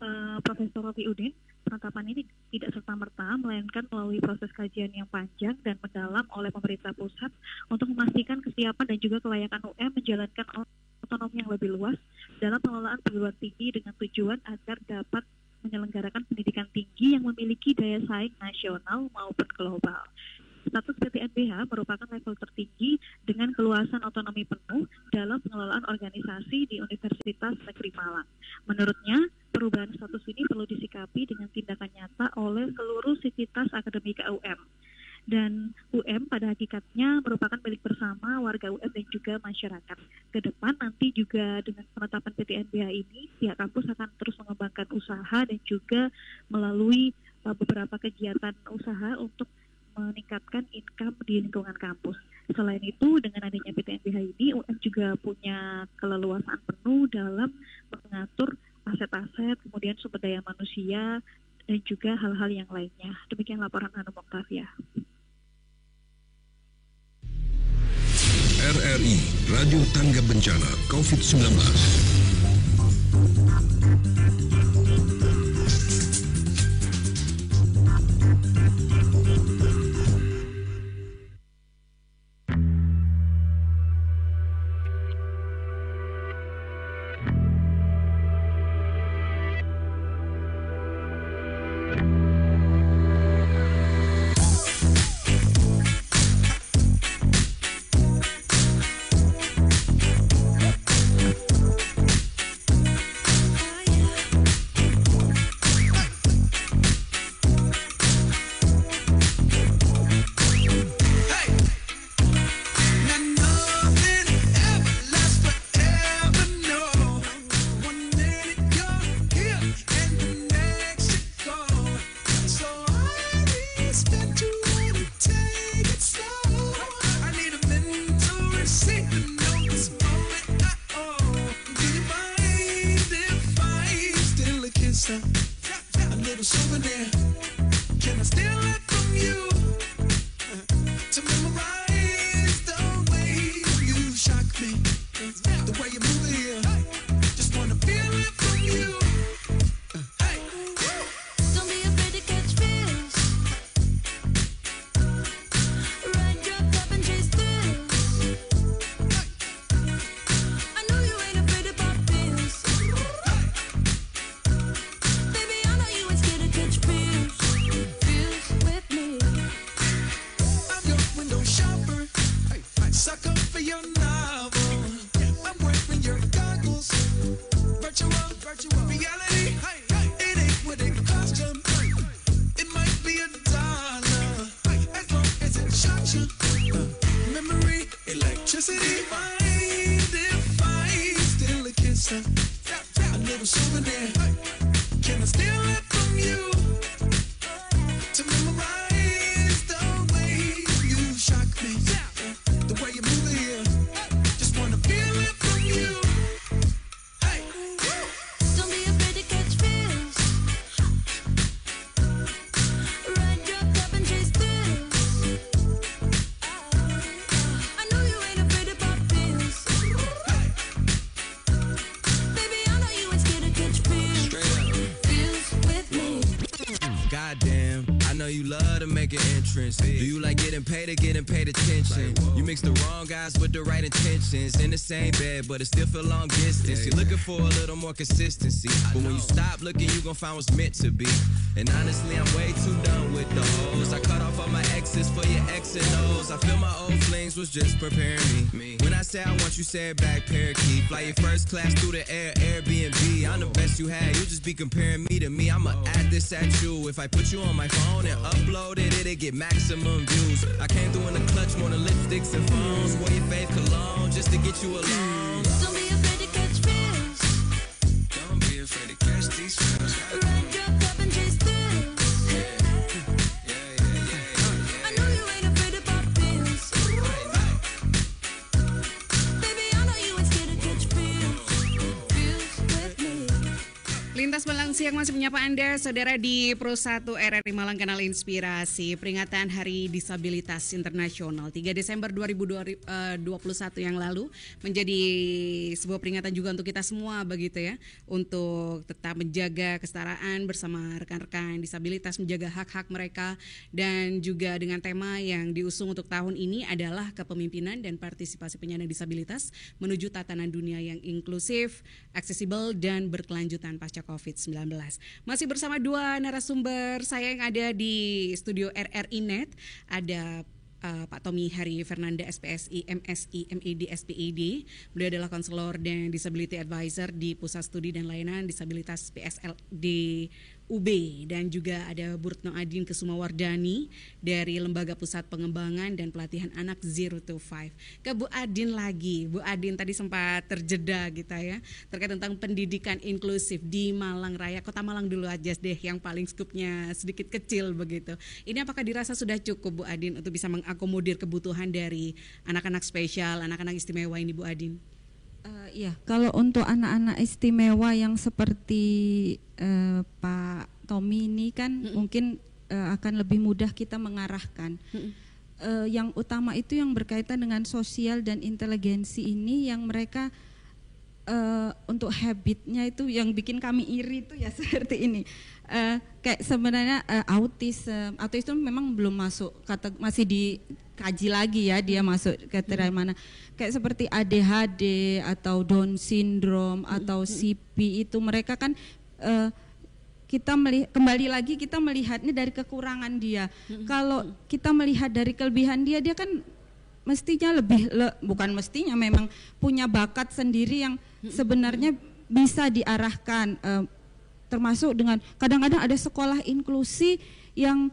eh, Profesor Rofi Udin, penetapan ini tidak serta-merta, melainkan melalui proses kajian yang panjang dan mendalam oleh pemerintah pusat untuk memastikan kesiapan dan juga kelayakan UM menjalankan otonomi yang lebih luas dalam pengelolaan perguruan tinggi dengan tujuan agar dapat menyelenggarakan pendidikan tinggi yang memiliki daya saing nasional maupun global. Status PTNBH merupakan level tertinggi dengan keluasan otonomi penuh dalam pengelolaan organisasi di Universitas Negeri Malang. Menurutnya, perubahan status ini perlu disikapi dengan tindakan nyata oleh seluruh sivitas akademika UM. Dan UM pada hakikatnya merupakan milik bersama warga UM dan juga masyarakat. Ke depan nanti juga dengan penetapan PTNBH ini, pihak kampus akan terus mengembangkan usaha dan juga melalui uh, beberapa kegiatan usaha untuk meningkatkan income di lingkungan kampus. Selain itu, dengan adanya PTNBH ini, UM juga punya keleluasaan penuh dalam mengatur aset-aset, kemudian sumber daya manusia, dan juga hal-hal yang lainnya. Demikian laporan Hanum Oktavia. RRI Radio Tangga Bencana COVID-19 didn't pay attention. You mixed the wrong guys with the right intentions. In the same bed, but it still feel long distance. You're looking for a little more consistency. But when you stop looking, you gon' find what's meant to be. And honestly, I'm way too done with the hoes. I cut off all my exes for your X and O's. I feel my old flings was just preparing me. When I say I want you, say it back, parakeet. Fly your first class through the air, Airbnb. I'm the best you had. You just be comparing me to me. I'ma add this at you. If I put you on my phone and upload it, it'll get maximum views. I came through in the clutch more than lipsticks and phones. Faith cologne, just to get you along. Siang masih menyapa Anda, saudara di Pro 1 RRI Malang Kanal Inspirasi. Peringatan Hari Disabilitas Internasional 3 Desember 2021 yang lalu menjadi sebuah peringatan juga untuk kita semua begitu ya. Untuk tetap menjaga kesetaraan bersama rekan-rekan disabilitas, menjaga hak-hak mereka dan juga dengan tema yang diusung untuk tahun ini adalah kepemimpinan dan partisipasi penyandang disabilitas menuju tatanan dunia yang inklusif, aksesibel dan berkelanjutan pasca COVID-19. Masih bersama dua narasumber saya yang ada di studio RRI Net, ada uh, Pak Tommy Hari Fernanda SPSI MSI MED SPID. Beliau adalah konselor dan disability advisor di Pusat Studi dan Layanan Disabilitas PSL di UB dan juga ada Bu Retno Adin Kesumawardani dari Lembaga Pusat Pengembangan dan Pelatihan Anak Zero to Five. Ke Bu Adin lagi, Bu Adin tadi sempat terjeda gitu ya terkait tentang pendidikan inklusif di Malang Raya, Kota Malang dulu aja deh yang paling skupnya sedikit kecil begitu. Ini apakah dirasa sudah cukup Bu Adin untuk bisa mengakomodir kebutuhan dari anak-anak spesial, anak-anak istimewa ini Bu Adin? Eh, Iya, kalau untuk anak-anak istimewa yang seperti eh, Pak Tommy ini kan mungkin eh, akan lebih mudah kita mengarahkan. Eh, yang utama itu yang berkaitan dengan sosial dan inteligensi ini yang mereka eh, untuk habitnya itu yang bikin kami iri itu ya seperti ini. Eh, kayak sebenarnya eh, autis, eh, autis itu memang belum masuk kata masih dikaji lagi ya dia masuk kriteria mana. Kayak seperti ADHD atau Down syndrome atau CP itu mereka kan eh, kita melihat kembali lagi kita melihatnya dari kekurangan dia. Kalau kita melihat dari kelebihan dia, dia kan mestinya lebih le- bukan mestinya memang punya bakat sendiri yang sebenarnya bisa diarahkan eh, termasuk dengan kadang-kadang ada sekolah inklusi yang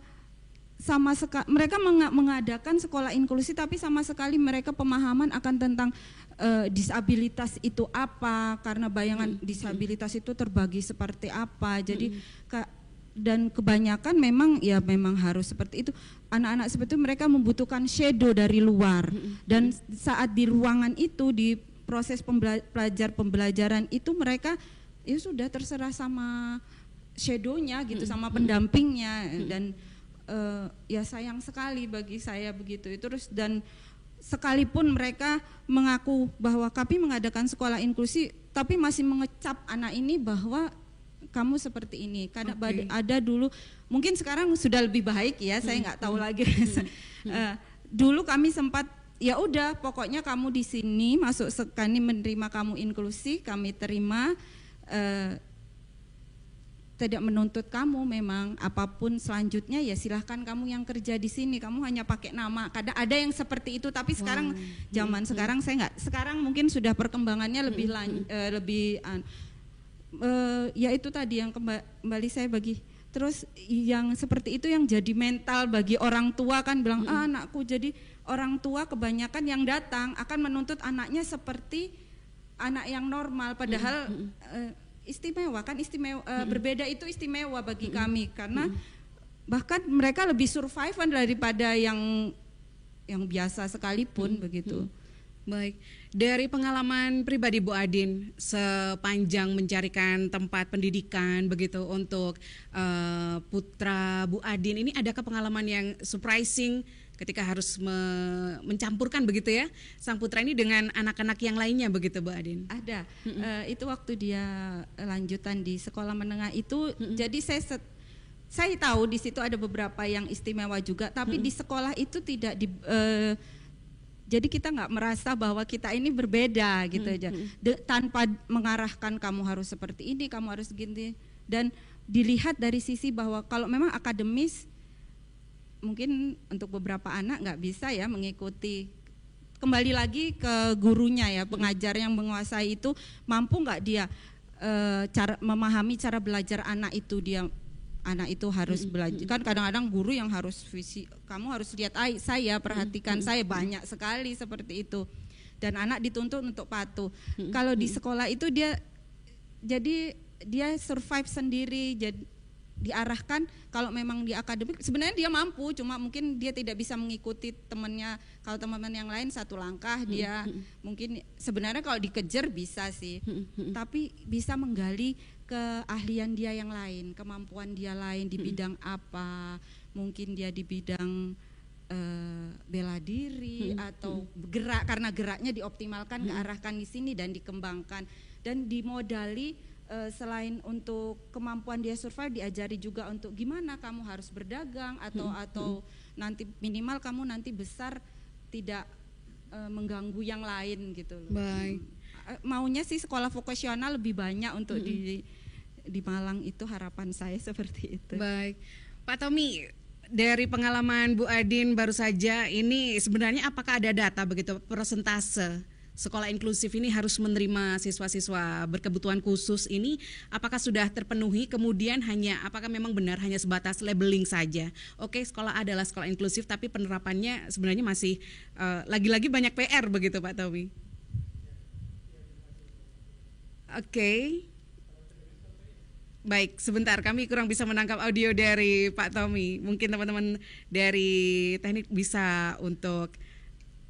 sama sekali mereka menga- mengadakan sekolah inklusi tapi sama sekali mereka pemahaman akan tentang eh, disabilitas itu apa karena bayangan disabilitas itu terbagi seperti apa. Jadi ka- dan kebanyakan memang ya memang harus seperti itu. Anak-anak seperti itu mereka membutuhkan shadow dari luar. Dan saat di ruangan itu di proses pembela- pelajar pembelajaran itu mereka ya sudah terserah sama shadownya gitu sama pendampingnya. Dan eh, ya sayang sekali bagi saya begitu. Itu terus dan sekalipun mereka mengaku bahwa kami mengadakan sekolah inklusi tapi masih mengecap anak ini bahwa kamu seperti ini. Karena Oke. ada dulu mungkin sekarang sudah lebih baik ya saya nggak tahu lagi. Eh, dulu kami sempat ya udah pokoknya kamu di sini masuk sekali menerima kamu inklusi kami terima eh, tidak menuntut kamu memang apa pun selanjutnya ya silahkan kamu yang kerja di sini. Kamu hanya pakai nama. Kadang ada yang seperti itu tapi sekarang zaman sekarang saya nggak. Sekarang mungkin sudah perkembangannya lebih lan- eh, lebih an- eh, ya itu tadi yang kemba- kembali saya bagi. Terus yang seperti itu yang jadi mental bagi orang tua kan bilang ah, anakku jadi orang tua kebanyakan yang datang akan menuntut anaknya seperti anak yang normal. Padahal eh, istimewa kan istimewa eh, berbeda itu istimewa bagi kami. Karena bahkan mereka lebih survive daripada yang yang biasa sekalipun begitu. Baik, dari pengalaman pribadi Bu Adin sepanjang mencarikan tempat pendidikan begitu untuk eh, putra Bu Adin ini adakah pengalaman yang surprising ketika harus me- mencampurkan begitu ya sang putra ini dengan anak-anak yang lainnya begitu Bu Adin? Ada. Eh, itu waktu dia lanjutan di sekolah menengah itu, jadi saya set- saya tahu di situ ada beberapa yang istimewa juga, tapi di sekolah itu tidak di eh, jadi kita nggak merasa bahwa kita ini berbeda gitu aja, De- tanpa mengarahkan kamu harus seperti ini, kamu harus gini, dan dilihat dari sisi bahwa kalau memang akademis mungkin untuk beberapa anak nggak bisa ya mengikuti. Kembali lagi ke gurunya ya pengajar yang menguasai itu mampu nggak dia eh, cara memahami cara belajar anak itu? Dia anak itu harus belajar kan kadang-kadang guru yang harus visi kamu harus lihat "Ai, saya perhatikan saya banyak sekali seperti itu. Dan anak dituntut untuk patuh. Kalau di sekolah itu dia jadi dia survive sendiri jadi diarahkan kalau memang di akademik sebenarnya dia mampu cuma mungkin dia tidak bisa mengikuti temannya kalau teman-teman yang lain satu langkah dia mungkin sebenarnya kalau dikejar bisa sih. Tapi bisa menggali keahlian dia yang lain kemampuan dia lain di bidang apa. Mungkin dia di bidang eh, bela diri Hmm, atau gerak karena geraknya dioptimalkan kearahkan di sini dan dikembangkan. Dan dimodali eh, selain untuk kemampuan dia survive diajari juga untuk gimana kamu harus berdagang atau Hmm, atau nanti minimal kamu nanti besar tidak eh, mengganggu yang lain gitu loh. Baik. Eh, Maunya sih sekolah vokasional lebih banyak untuk di di Malang itu harapan saya seperti itu. Baik, Pak Tommy, dari pengalaman Bu Adin baru saja ini sebenarnya apakah ada data begitu persentase sekolah inklusif ini harus menerima siswa-siswa berkebutuhan khusus ini apakah sudah terpenuhi? Kemudian hanya apakah memang benar hanya sebatas labeling saja? Oke sekolah adalah sekolah inklusif tapi penerapannya sebenarnya masih eh, lagi-lagi banyak PR begitu Pak Tommy oke. Baik, sebentar kami kurang bisa menangkap audio dari Pak Tommy. Mungkin teman-teman dari teknik bisa untuk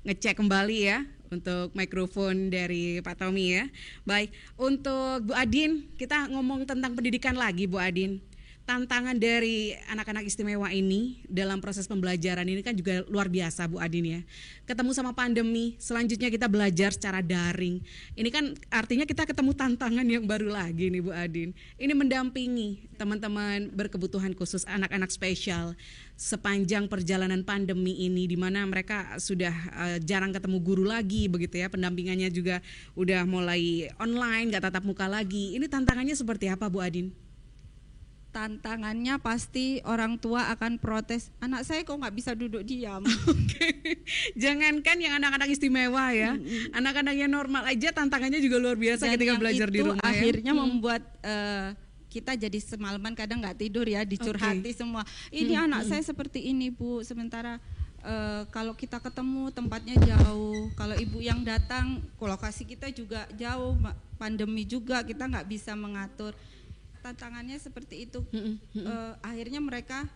ngecek kembali ya untuk mikrofon dari Pak Tommy ya. Baik, untuk Bu Adin, kita ngomong tentang pendidikan lagi Bu Adin. Tantangan dari anak-anak istimewa ini dalam proses pembelajaran ini kan juga luar biasa Bu Adin ya. Ketemu sama pandemi, selanjutnya kita belajar secara daring. Ini kan artinya kita ketemu tantangan yang baru lagi nih Bu Adin. Ini mendampingi teman-teman berkebutuhan khusus anak-anak spesial sepanjang perjalanan pandemi ini di mana mereka sudah eh, jarang ketemu guru lagi begitu ya. Pendampingannya juga udah mulai online, nggak tatap muka lagi. Ini tantangannya seperti apa Bu Adin? Tantangannya pasti orang tua akan protes. Anak saya kok nggak bisa duduk diam. Jangankan yang anak-anak istimewa ya, anak-anak yang normal aja tantangannya juga luar biasa Dan ketika belajar di rumah ya. akhirnya Hmm. membuat eh, kita jadi semalaman kadang nggak tidur ya dicurhati semua ini Hmm, anak hmm. saya seperti ini bu sementara eh, kalau kita ketemu tempatnya jauh kalau ibu yang datang lokasi kita juga jauh pandemi juga kita nggak bisa mengatur tantangannya seperti itu. Eh, akhirnya mereka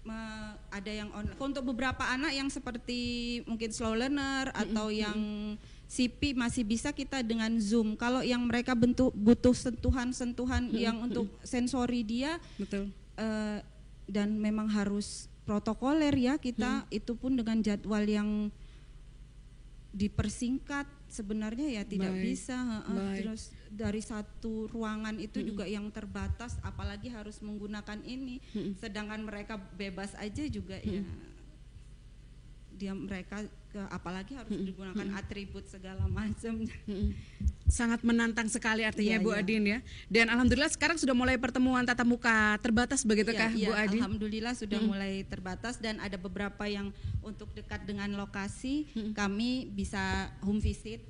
me- ada yang on untuk beberapa anak yang seperti mungkin slow learner atau yang CP masih bisa kita dengan Zoom. Kalau yang mereka bentuk butuh sentuhan-sentuhan yang untuk sensori dia betul. eh, dan memang harus protokoler ya kita itu pun dengan jadwal yang dipersingkat sebenarnya ya tidak Baik, bisa baik. terus dari satu ruangan itu Mm-mm. juga yang terbatas apalagi harus menggunakan ini. Sedangkan mereka bebas aja juga ya. Dia mereka apalagi harus digunakan atribut segala macam. Sangat menantang sekali artinya Iya, Bu iya. Adin ya. Dan alhamdulillah sekarang sudah mulai pertemuan tatap muka terbatas begitu kah Iya, Bu Adin? Alhamdulillah sudah Mm-mm. mulai terbatas dan ada beberapa yang untuk dekat dengan lokasi kami bisa home visit.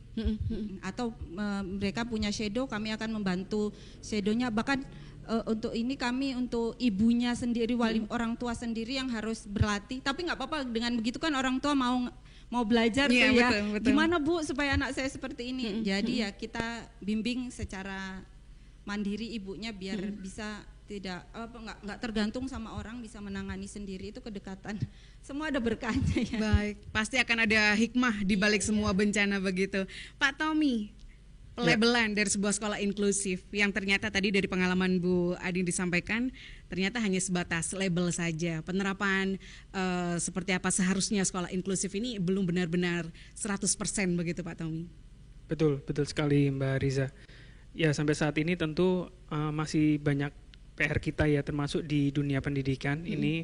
Atau eh, mereka punya shadow kami akan membantu shadownya. Bahkan eh, untuk ini kami untuk ibunya sendiri wali orang tua sendiri yang harus berlatih. Tapi nggak apa-apa dengan begitu kan orang tua mau mau belajar Iya, tuh ya. betul, betul. gimana bu supaya anak saya seperti ini? Jadi ya kita bimbing secara mandiri ibunya biar bisa tidak apa nggak nggak tergantung sama orang bisa menangani sendiri. Itu kedekatan. Semua ada berkahnya ya. Baik, pasti akan ada hikmah di balik semua bencana begitu. Pak Tommy, pelabelan dari sebuah sekolah inklusif yang ternyata tadi dari pengalaman Bu Adin disampaikan ternyata hanya sebatas label saja. Penerapan eh, seperti apa seharusnya sekolah inklusif ini belum benar-benar 100% begitu Pak Tommy. Betul, betul sekali Mbak Riza. Ya sampai saat ini tentu uh, masih banyak PR kita ya termasuk di dunia pendidikan Hmm. ini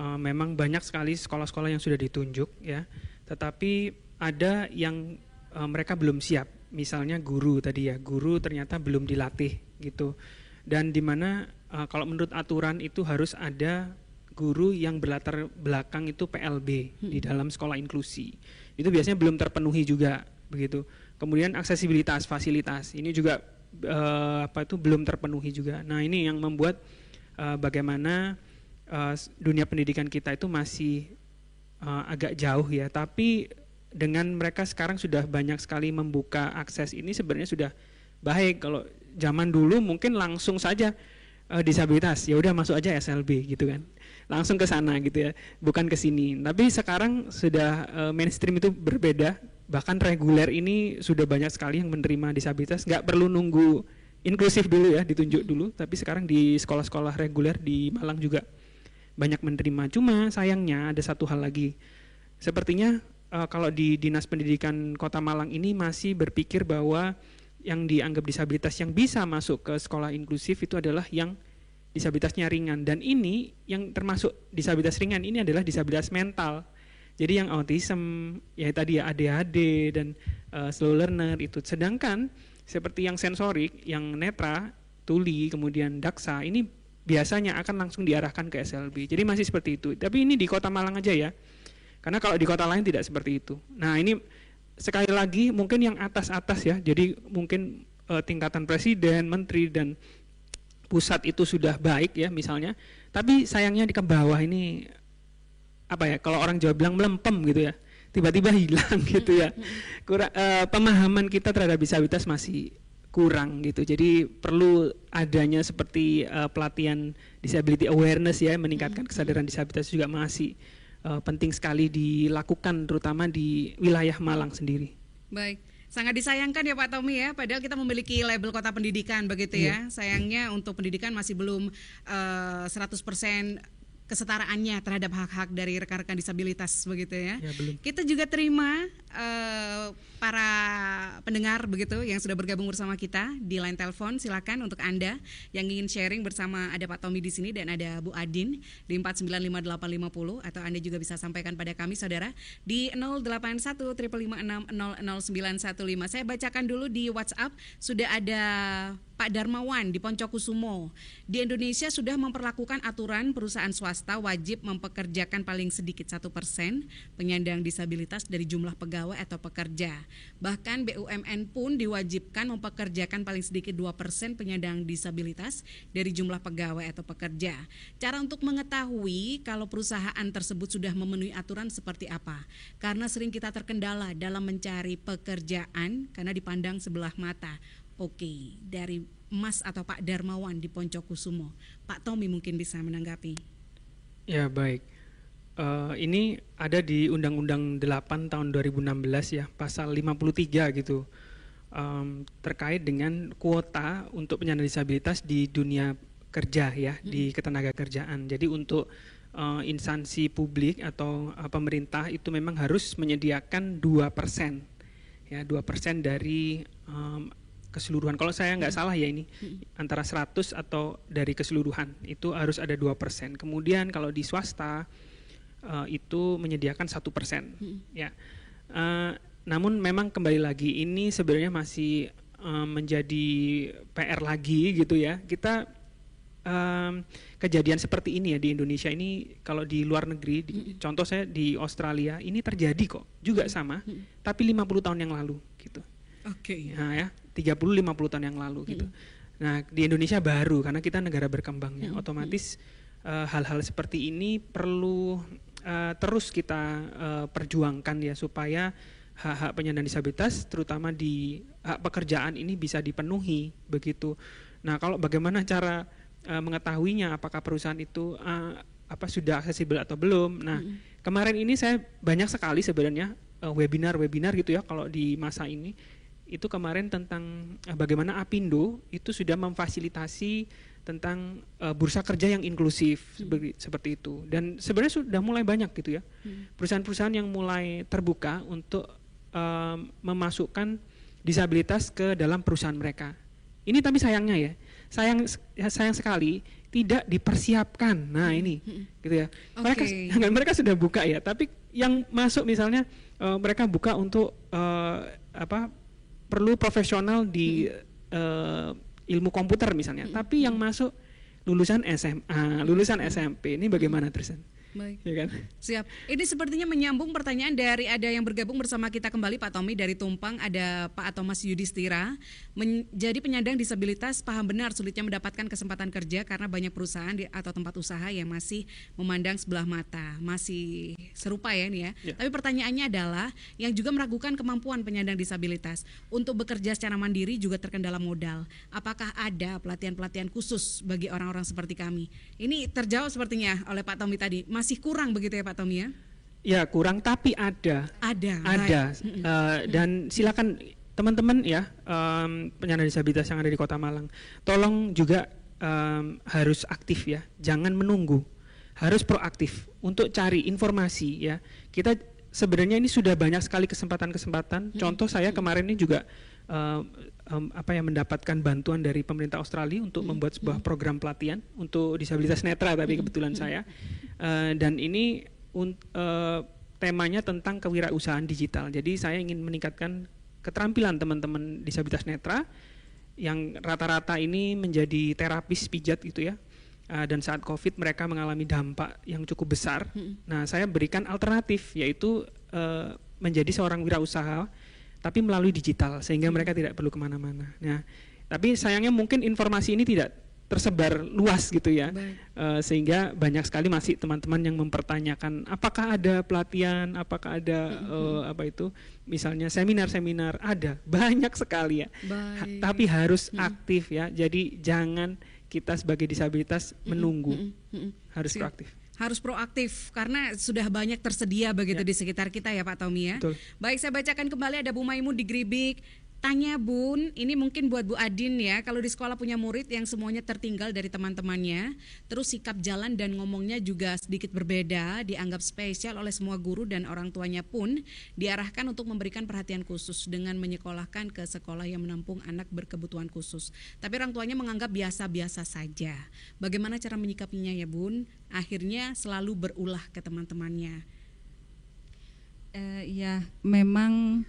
uh, memang banyak sekali sekolah-sekolah yang sudah ditunjuk ya. Tetapi ada yang uh, mereka belum siap. Misalnya guru tadi ya, guru ternyata belum dilatih gitu. Dan di mana uh, kalau menurut aturan itu harus ada guru yang berlatar belakang itu PLB di dalam sekolah inklusi. Itu biasanya belum terpenuhi juga begitu. Kemudian aksesibilitas fasilitas ini juga eh, apa itu belum terpenuhi juga. Nah, ini yang membuat eh, bagaimana s- dunia pendidikan kita itu masih eh, agak jauh ya, tapi dengan mereka sekarang sudah banyak sekali membuka akses ini sebenarnya sudah baik. Kalau zaman dulu mungkin langsung saja eh, disabilitas, ya udah masuk aja SLB gitu kan. Langsung ke sana gitu ya, bukan ke sini. Tapi sekarang sudah eh, mainstream itu berbeda. Bahkan reguler ini sudah banyak sekali yang menerima disabilitas, nggak perlu nunggu inklusif dulu ya, ditunjuk dulu. Tapi sekarang di sekolah-sekolah reguler di Malang juga banyak menerima. Cuma sayangnya ada satu hal lagi. Sepertinya eh, kalau di Dinas Pendidikan Kota Malang ini masih berpikir bahwa yang dianggap disabilitas yang bisa masuk ke sekolah inklusif itu adalah yang disabilitasnya ringan dan ini yang termasuk disabilitas ringan ini adalah disabilitas mental. Jadi yang autism ya tadi ya ADHD dan eh, slow learner itu. Sedangkan seperti yang sensorik, yang netra, tuli, kemudian daksa ini biasanya akan langsung diarahkan ke SLB. Jadi masih seperti itu. Tapi ini di Kota Malang aja ya. Karena kalau di kota lain tidak seperti itu. Nah, ini sekali lagi mungkin yang atas-atas ya. Jadi mungkin eh, tingkatan presiden, menteri dan pusat itu sudah baik ya misalnya. Tapi sayangnya di ke bawah ini apa ya? Kalau orang Jawa bilang melempem gitu ya. Tiba-tiba hilang gitu ya. Kurang eh, pemahaman kita terhadap disabilitas masih kurang gitu. Jadi perlu adanya seperti eh, pelatihan disability awareness ya, meningkatkan kesadaran disabilitas juga masih eh, penting sekali dilakukan terutama di wilayah Malang sendiri. Baik. Sangat disayangkan ya Pak Tommy ya, padahal kita memiliki label kota pendidikan begitu ya. Sayangnya untuk pendidikan masih belum eh, 100% kesetaraannya terhadap hak-hak dari rekan-rekan disabilitas begitu ya. Ya, belum. Kita juga terima eh, para pendengar begitu yang sudah bergabung bersama kita di line telepon. Silakan untuk Anda yang ingin sharing bersama ada Pak Tommy di sini dan ada Bu Adin di 4955850 atau Anda juga bisa sampaikan pada kami saudara di 081 00915. Saya bacakan dulu di WhatsApp sudah ada Pak Darmawan di Poncokusumo. Di Indonesia sudah memperlakukan aturan perusahaan swasta wajib mempekerjakan paling sedikit satu persen penyandang disabilitas dari jumlah pegawai atau pekerja. Bahkan BUMN pun diwajibkan mempekerjakan paling sedikit 2 persen penyandang disabilitas dari jumlah pegawai atau pekerja. Cara untuk mengetahui kalau perusahaan tersebut sudah memenuhi aturan seperti apa? Karena sering kita terkendala dalam mencari pekerjaan karena dipandang sebelah mata. Oke, dari Mas atau Pak Darmawan di Poncokusumo. Pak Tommy mungkin bisa menanggapi. Ya baik. Eh, ini ada di Undang-Undang 8 tahun 2016 ya, pasal 53 gitu. Em, terkait dengan kuota untuk penyandang disabilitas di dunia kerja ya, di ketenaga kerjaan. Jadi untuk eh, instansi publik atau eh, pemerintah itu memang harus menyediakan 2% ya, 2% dari em, keseluruhan. Kalau saya nggak salah ya ini antara 100 atau dari keseluruhan itu harus ada 2%. Kemudian kalau di swasta eh, itu menyediakan satu persen. Ya. Eh, namun memang kembali lagi ini sebenarnya masih eh, menjadi PR lagi gitu ya. Kita em, kejadian seperti ini ya di Indonesia ini kalau di luar negeri di- contoh saya di Australia ini terjadi kok juga sama tapi 50 tahun yang lalu gitu. Oke. Nah ya, 30 50 tahun yang lalu gitu. Nah, di Indonesia baru karena kita negara berkembang ya. Otomatis hal-hal seperti ini perlu eh, terus kita eh, perjuangkan ya supaya hak-hak penyandang disabilitas terutama di hak pekerjaan ini bisa dipenuhi begitu. Nah, kalau bagaimana cara eh, mengetahuinya apakah perusahaan itu eh, apa sudah aksesibel atau belum. Nah, kemarin ini saya banyak sekali sebenarnya webinar-webinar gitu ya kalau di masa ini itu kemarin tentang eh, bagaimana Apindo itu sudah memfasilitasi tentang eh, bursa kerja yang inklusif seperti, seperti itu. Dan sebenarnya sudah mulai banyak gitu ya. Perusahaan-perusahaan yang mulai terbuka untuk eh, memasukkan disabilitas ke dalam perusahaan mereka. Ini tapi sayangnya ya. Sayang sayang sekali tidak dipersiapkan. Nah ini gitu ya. Mereka Oke. mereka sudah buka ya tapi yang masuk misalnya eh, mereka buka untuk eh, apa perlu profesional di ilmu komputer misalnya. Tapi yang masuk lulusan SMA lulusan SMP ini bagaimana Tristan Baik. Ya kan? Siap. Ini sepertinya menyambung pertanyaan dari ada yang bergabung bersama kita kembali Pak Tommy dari Tumpang, ada Pak Thomas Yudhistira. Menjadi penyandang disabilitas paham benar sulitnya mendapatkan kesempatan kerja karena banyak perusahaan di- atau tempat usaha yang masih memandang sebelah mata. Masih serupa ya ini ya. Ya. Tapi pertanyaannya adalah yang juga meragukan kemampuan penyandang disabilitas untuk bekerja secara mandiri juga terkendala modal. Apakah ada pelatihan-pelatihan khusus bagi orang-orang seperti kami? Ini terjawab sepertinya oleh Pak Tommy tadi. Masih kurang begitu ya Pak Tommy ya? Ya kurang tapi ada. Ada. Ada. baik. Eh, dan silakan teman-teman ya em, penyandang disabilitas yang ada di Kota Malang, tolong juga em, harus aktif ya, jangan menunggu, harus proaktif untuk cari informasi ya. Kita sebenarnya ini sudah banyak sekali kesempatan-kesempatan. Contoh saya kemarin ini juga em, apa ya mendapatkan bantuan dari pemerintah Australia untuk membuat sebuah program pelatihan untuk disabilitas netra tapi kebetulan saya Eh, dan ini un- eh, temanya tentang kewirausahaan digital. Jadi saya ingin meningkatkan keterampilan teman-teman disabilitas netra yang rata-rata ini menjadi terapis pijat gitu ya. Uh, dan saat COVID mereka mengalami dampak yang cukup besar. Nah, saya berikan alternatif yaitu uh, menjadi seorang wirausaha tapi melalui digital sehingga mereka tidak perlu ke mana-mana. Nah, tapi sayangnya mungkin informasi ini tidak tersebar luas gitu ya, Uh, sehingga banyak sekali masih teman-teman yang mempertanyakan apakah ada pelatihan, apakah ada uh, apa itu, misalnya seminar-seminar ada banyak sekali ya, Ha- tapi harus aktif ya. Jadi jangan kita sebagai disabilitas menunggu, harus proaktif. Harus proaktif karena sudah banyak tersedia begitu di sekitar kita ya Pak Tommy ya. Betul. Baik, saya bacakan kembali ada Bu Maimun di Gribik. Tanya Bun, ini mungkin buat Bu Adin ya. Kalau di sekolah punya murid yang semuanya tertinggal dari teman-temannya, terus sikap jalan dan ngomongnya juga sedikit berbeda, dianggap spesial oleh semua guru dan orang tuanya pun diarahkan untuk memberikan perhatian khusus dengan menyekolahkan ke sekolah yang menampung anak berkebutuhan khusus. Tapi orang tuanya menganggap biasa-biasa saja. Bagaimana cara menyikapinya ya Bun? Akhirnya selalu berulah ke teman-temannya. Eh, ya, memang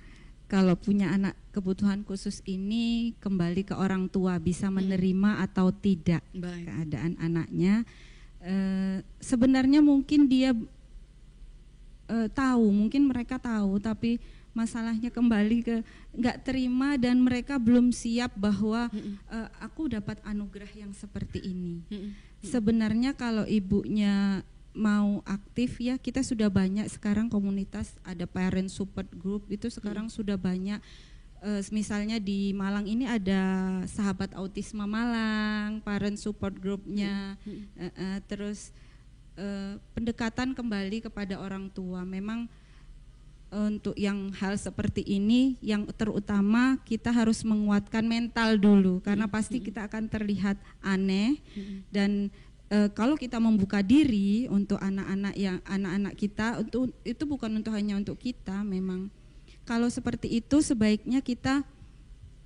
kalau punya anak kebutuhan khusus ini kembali ke orang tua bisa menerima atau tidak Baik. keadaan anaknya. Eh, sebenarnya mungkin dia eh, tahu, mungkin mereka tahu, tapi masalahnya kembali ke nggak terima dan mereka belum siap bahwa eh, aku dapat anugerah yang seperti ini. Sebenarnya kalau ibunya mau aktif ya kita sudah banyak sekarang komunitas ada parent support group itu sekarang sudah banyak. Eh, misalnya di Malang ini ada sahabat autisme Malang parent support groupnya. Eh, eh, terus eh, pendekatan kembali kepada orang tua. Memang untuk yang hal seperti ini yang terutama kita harus menguatkan mental dulu karena pasti kita akan terlihat aneh dan eh, kalau kita membuka diri untuk anak-anak yang anak-anak kita untuk itu bukan untuk hanya untuk kita memang. Kalau seperti itu sebaiknya kita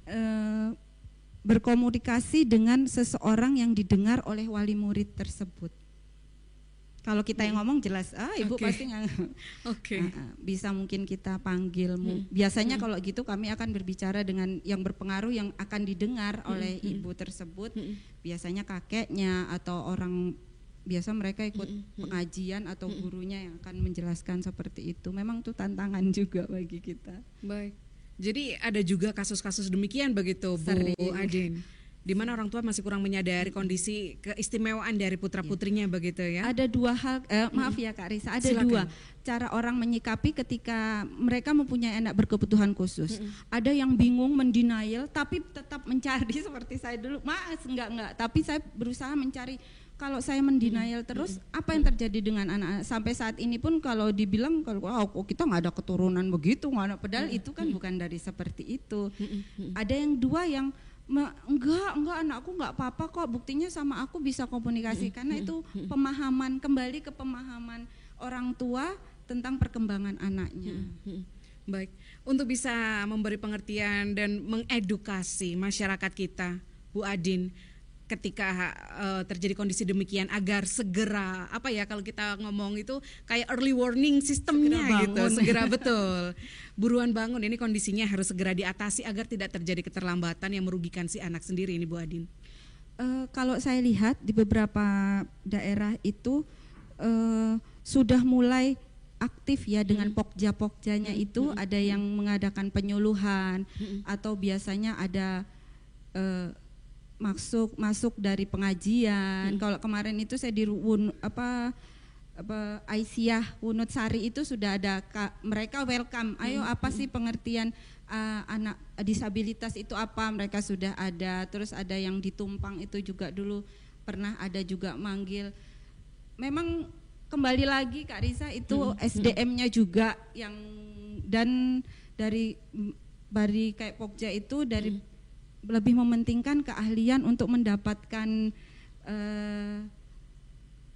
eh, berkomunikasi dengan seseorang yang didengar oleh wali murid tersebut kalau kita yang ngomong jelas ah ibu Oke. pasti nggak Oke. Ah, ah, bisa mungkin kita panggil Hmm. biasanya Hmm. kalau gitu kami akan berbicara dengan yang berpengaruh yang akan didengar Hmm, oleh hmm. ibu tersebut biasanya kakeknya atau orang biasa mereka ikut pengajian atau gurunya yang akan menjelaskan seperti itu memang itu tantangan juga bagi kita Baik. Jadi ada juga kasus-kasus demikian begitu Bu Sering. Adin. Di mana orang tua masih kurang menyadari kondisi keistimewaan dari putra-putrinya begitu ya. Ada dua hal, eh, maaf ya Kak Risa, ada Silakan. dua cara orang menyikapi ketika mereka mempunyai anak berkebutuhan khusus. Ada yang bingung, mendenial, tapi tetap mencari seperti saya dulu. Mas, enggak enggak, tapi saya berusaha mencari. Kalau saya mendenial terus, apa yang terjadi dengan anak-anak? Sampai saat ini pun kalau dibilang kalau oh, kita nggak ada keturunan begitu, nggak ada pedal itu kan bukan dari seperti itu. Ada yang dua yang "Ma, enggak enggak anakku enggak apa-apa kok buktinya sama aku bisa komunikasi karena itu pemahaman kembali ke pemahaman orang tua tentang perkembangan anaknya. Baik. Untuk bisa memberi pengertian dan mengedukasi masyarakat kita, Bu Adin, ketika eh, terjadi kondisi demikian agar segera apa ya kalau kita ngomong itu kayak early warning sistemnya Segera gitu, segera betul. Buruan bangun ini kondisinya harus segera diatasi agar tidak terjadi keterlambatan yang merugikan si anak sendiri ini Bu Adin. Eh, kalau saya lihat di beberapa daerah itu eh, sudah mulai aktif ya dengan pokja-pokjanya itu. Ada yang mengadakan penyuluhan atau biasanya ada eh, masuk masuk dari pengajian. Kalau kemarin itu saya di Wun- apa apa Aisyah Wunut Sari itu sudah ada ka- mereka welcome. Ayo apa sih pengertian uh, anak disabilitas itu apa? Mereka sudah ada. Terus ada yang ditumpang itu juga dulu pernah ada juga manggil. Memang kembali lagi Kak Risa itu Mm, SDM-nya juga yang dan dari dari kayak Pokja itu dari lebih mementingkan keahlian untuk mendapatkan eh,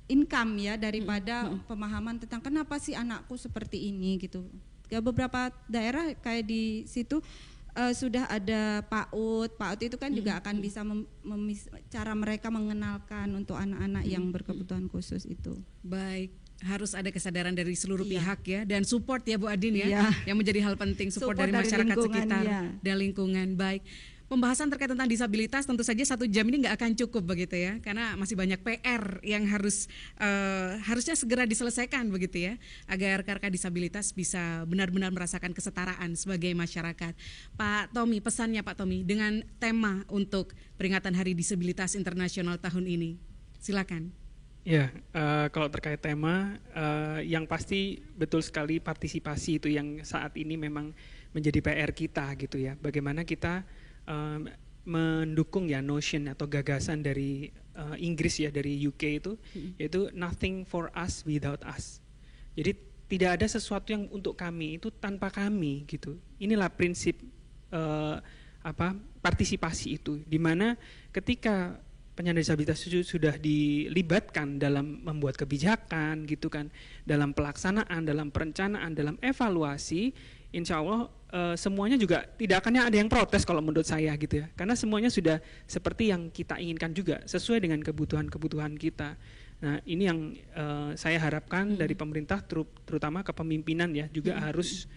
income ya daripada pemahaman tentang kenapa sih anakku seperti ini gitu. Ya beberapa daerah kayak di situ eh, sudah ada PAUD. PAUD itu kan juga akan bisa mem- memis- cara mereka mengenalkan untuk anak-anak yang berkebutuhan khusus itu. Baik, harus ada kesadaran dari seluruh Iya. pihak ya dan support ya Bu Adin ya, Iya. yang menjadi hal penting support, Support dari dari masyarakat sekitar iya. dan lingkungan. Baik. Pembahasan terkait tentang disabilitas tentu saja satu jam ini nggak akan cukup begitu ya, karena masih banyak PR yang harus eh, harusnya segera diselesaikan begitu ya, agar karena disabilitas bisa benar-benar merasakan kesetaraan sebagai masyarakat. Pak Tommy, pesannya Pak Tommy dengan tema untuk peringatan Hari Disabilitas Internasional tahun ini, silakan. Ya, eh, kalau terkait tema, eh, yang pasti betul sekali partisipasi itu yang saat ini memang menjadi PR kita gitu ya. Bagaimana kita mendukung ya notion atau gagasan dari eh, Inggris ya dari UK itu, yaitu nothing for us without us. Jadi tidak ada sesuatu yang untuk kami itu tanpa kami gitu. Inilah prinsip eh, apa partisipasi itu, di mana ketika penyandang disabilitas itu sudah dilibatkan dalam membuat kebijakan gitu kan, dalam pelaksanaan, dalam perencanaan, dalam evaluasi, insya Allah eh, semuanya juga tidak akan ada yang protes kalau menurut saya gitu ya, karena semuanya sudah seperti yang kita inginkan juga sesuai dengan kebutuhan-kebutuhan kita. Nah ini yang eh, saya harapkan dari pemerintah, teru- terutama kepemimpinan ya juga harus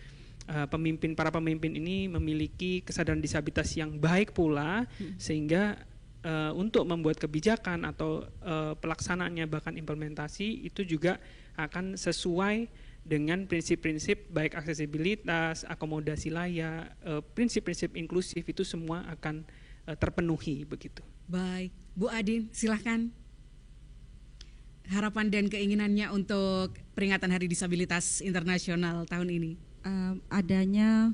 eh, pemimpin para pemimpin ini memiliki kesadaran disabilitas yang baik pula sehingga eh, untuk membuat kebijakan atau eh, pelaksanaannya bahkan implementasi itu juga akan sesuai dengan prinsip-prinsip baik aksesibilitas, akomodasi layak, eh, prinsip-prinsip inklusif itu semua akan eh, terpenuhi begitu. Baik, Bu Adin, silahkan. Harapan dan keinginannya untuk peringatan Hari Disabilitas Internasional tahun ini. eh, adanya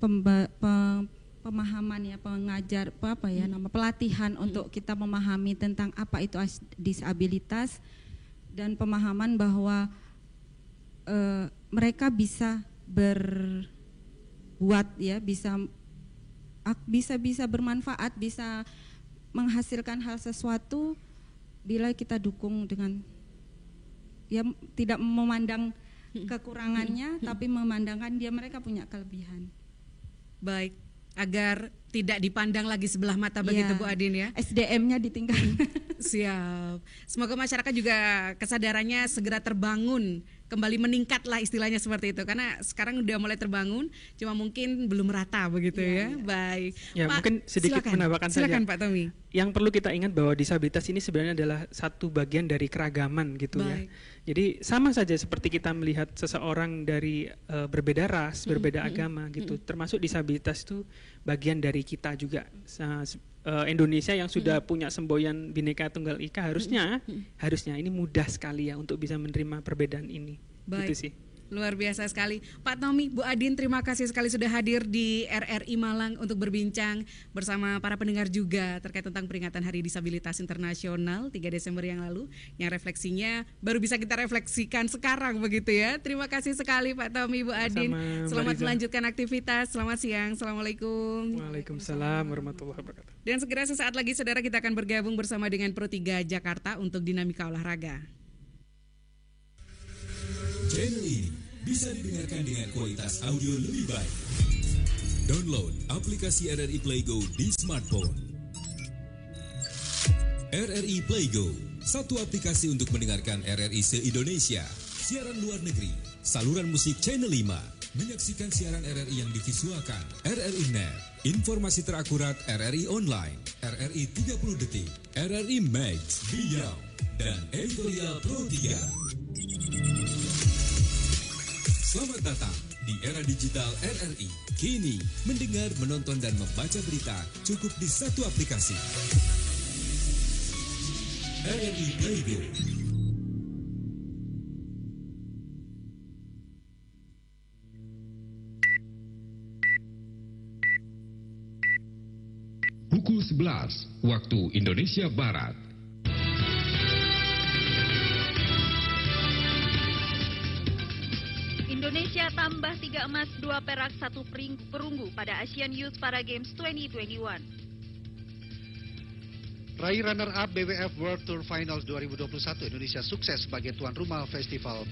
pemba- pe- pemahaman ya pengajar apa apa ya nama pelatihan untuk kita memahami tentang apa itu as- disabilitas dan pemahaman bahwa eh, mereka bisa berbuat ya bisa bisa bisa bermanfaat bisa menghasilkan hal sesuatu bila kita dukung dengan ya tidak memandang kekurangannya tapi memandangkan dia mereka punya kelebihan. Baik, agar tidak dipandang lagi sebelah mata begitu Iya. Bu Adin ya. SDM-nya ditingkatkan. Siap. Semoga masyarakat juga kesadarannya segera terbangun, kembali meningkat lah istilahnya seperti itu. Karena sekarang udah mulai terbangun, cuma mungkin belum rata begitu ya. Baik. Ya, Pak, mungkin sedikit silakan. menambahkan Silakan saja. Pak Tommy. Yang perlu kita ingat bahwa disabilitas ini sebenarnya adalah satu bagian dari keragaman gitu Baik. ya. Jadi sama saja seperti kita melihat seseorang dari eh, berbeda ras, berbeda mm, agama gitu. Termasuk disabilitas itu bagian dari kita juga. Eh, Indonesia yang sudah punya semboyan Bhinneka Tunggal Ika harusnya harusnya ini mudah sekali ya untuk bisa menerima perbedaan ini. Baik. Gitu sih. Luar biasa sekali. Pak Tommy, Bu Adin, terima kasih sekali sudah hadir di RRI Malang untuk berbincang bersama para pendengar juga terkait tentang peringatan Hari Disabilitas Internasional 3 Desember yang lalu. Yang refleksinya baru bisa kita refleksikan sekarang begitu ya. Terima kasih sekali Pak Tommy, Bu Adin. Sama, Selamat melanjutkan aktivitas. Selamat siang. Assalamualaikum. Waalaikumsalam warahmatullahi wabarakatuh. Dan segera sesaat lagi saudara kita akan bergabung bersama dengan Pro 3 Jakarta untuk dinamika olahraga. Channel ini bisa didengarkan dengan kualitas audio lebih baik. Download aplikasi RRI Playgo di smartphone. RRI Playgo, satu aplikasi untuk mendengarkan RRI se-Indonesia, siaran luar negeri, saluran musik Channel 5, menyaksikan siaran RRI yang divisualkan, RRI Net, informasi terakurat RRI Online, RRI 30 Detik, RRI Max, Beyond, dan editorial Pro 3. Selamat datang di era digital RRI. Kini, mendengar, menonton, dan membaca berita cukup di satu aplikasi. RRI Playgo. Pukul 11 waktu Indonesia Barat. Tambah 3 emas, 2 perak, 1 perunggu pada Asian Youth Para Games 2021. Raih runner-up BWF World Tour Finals 2021, Indonesia sukses sebagai tuan rumah festival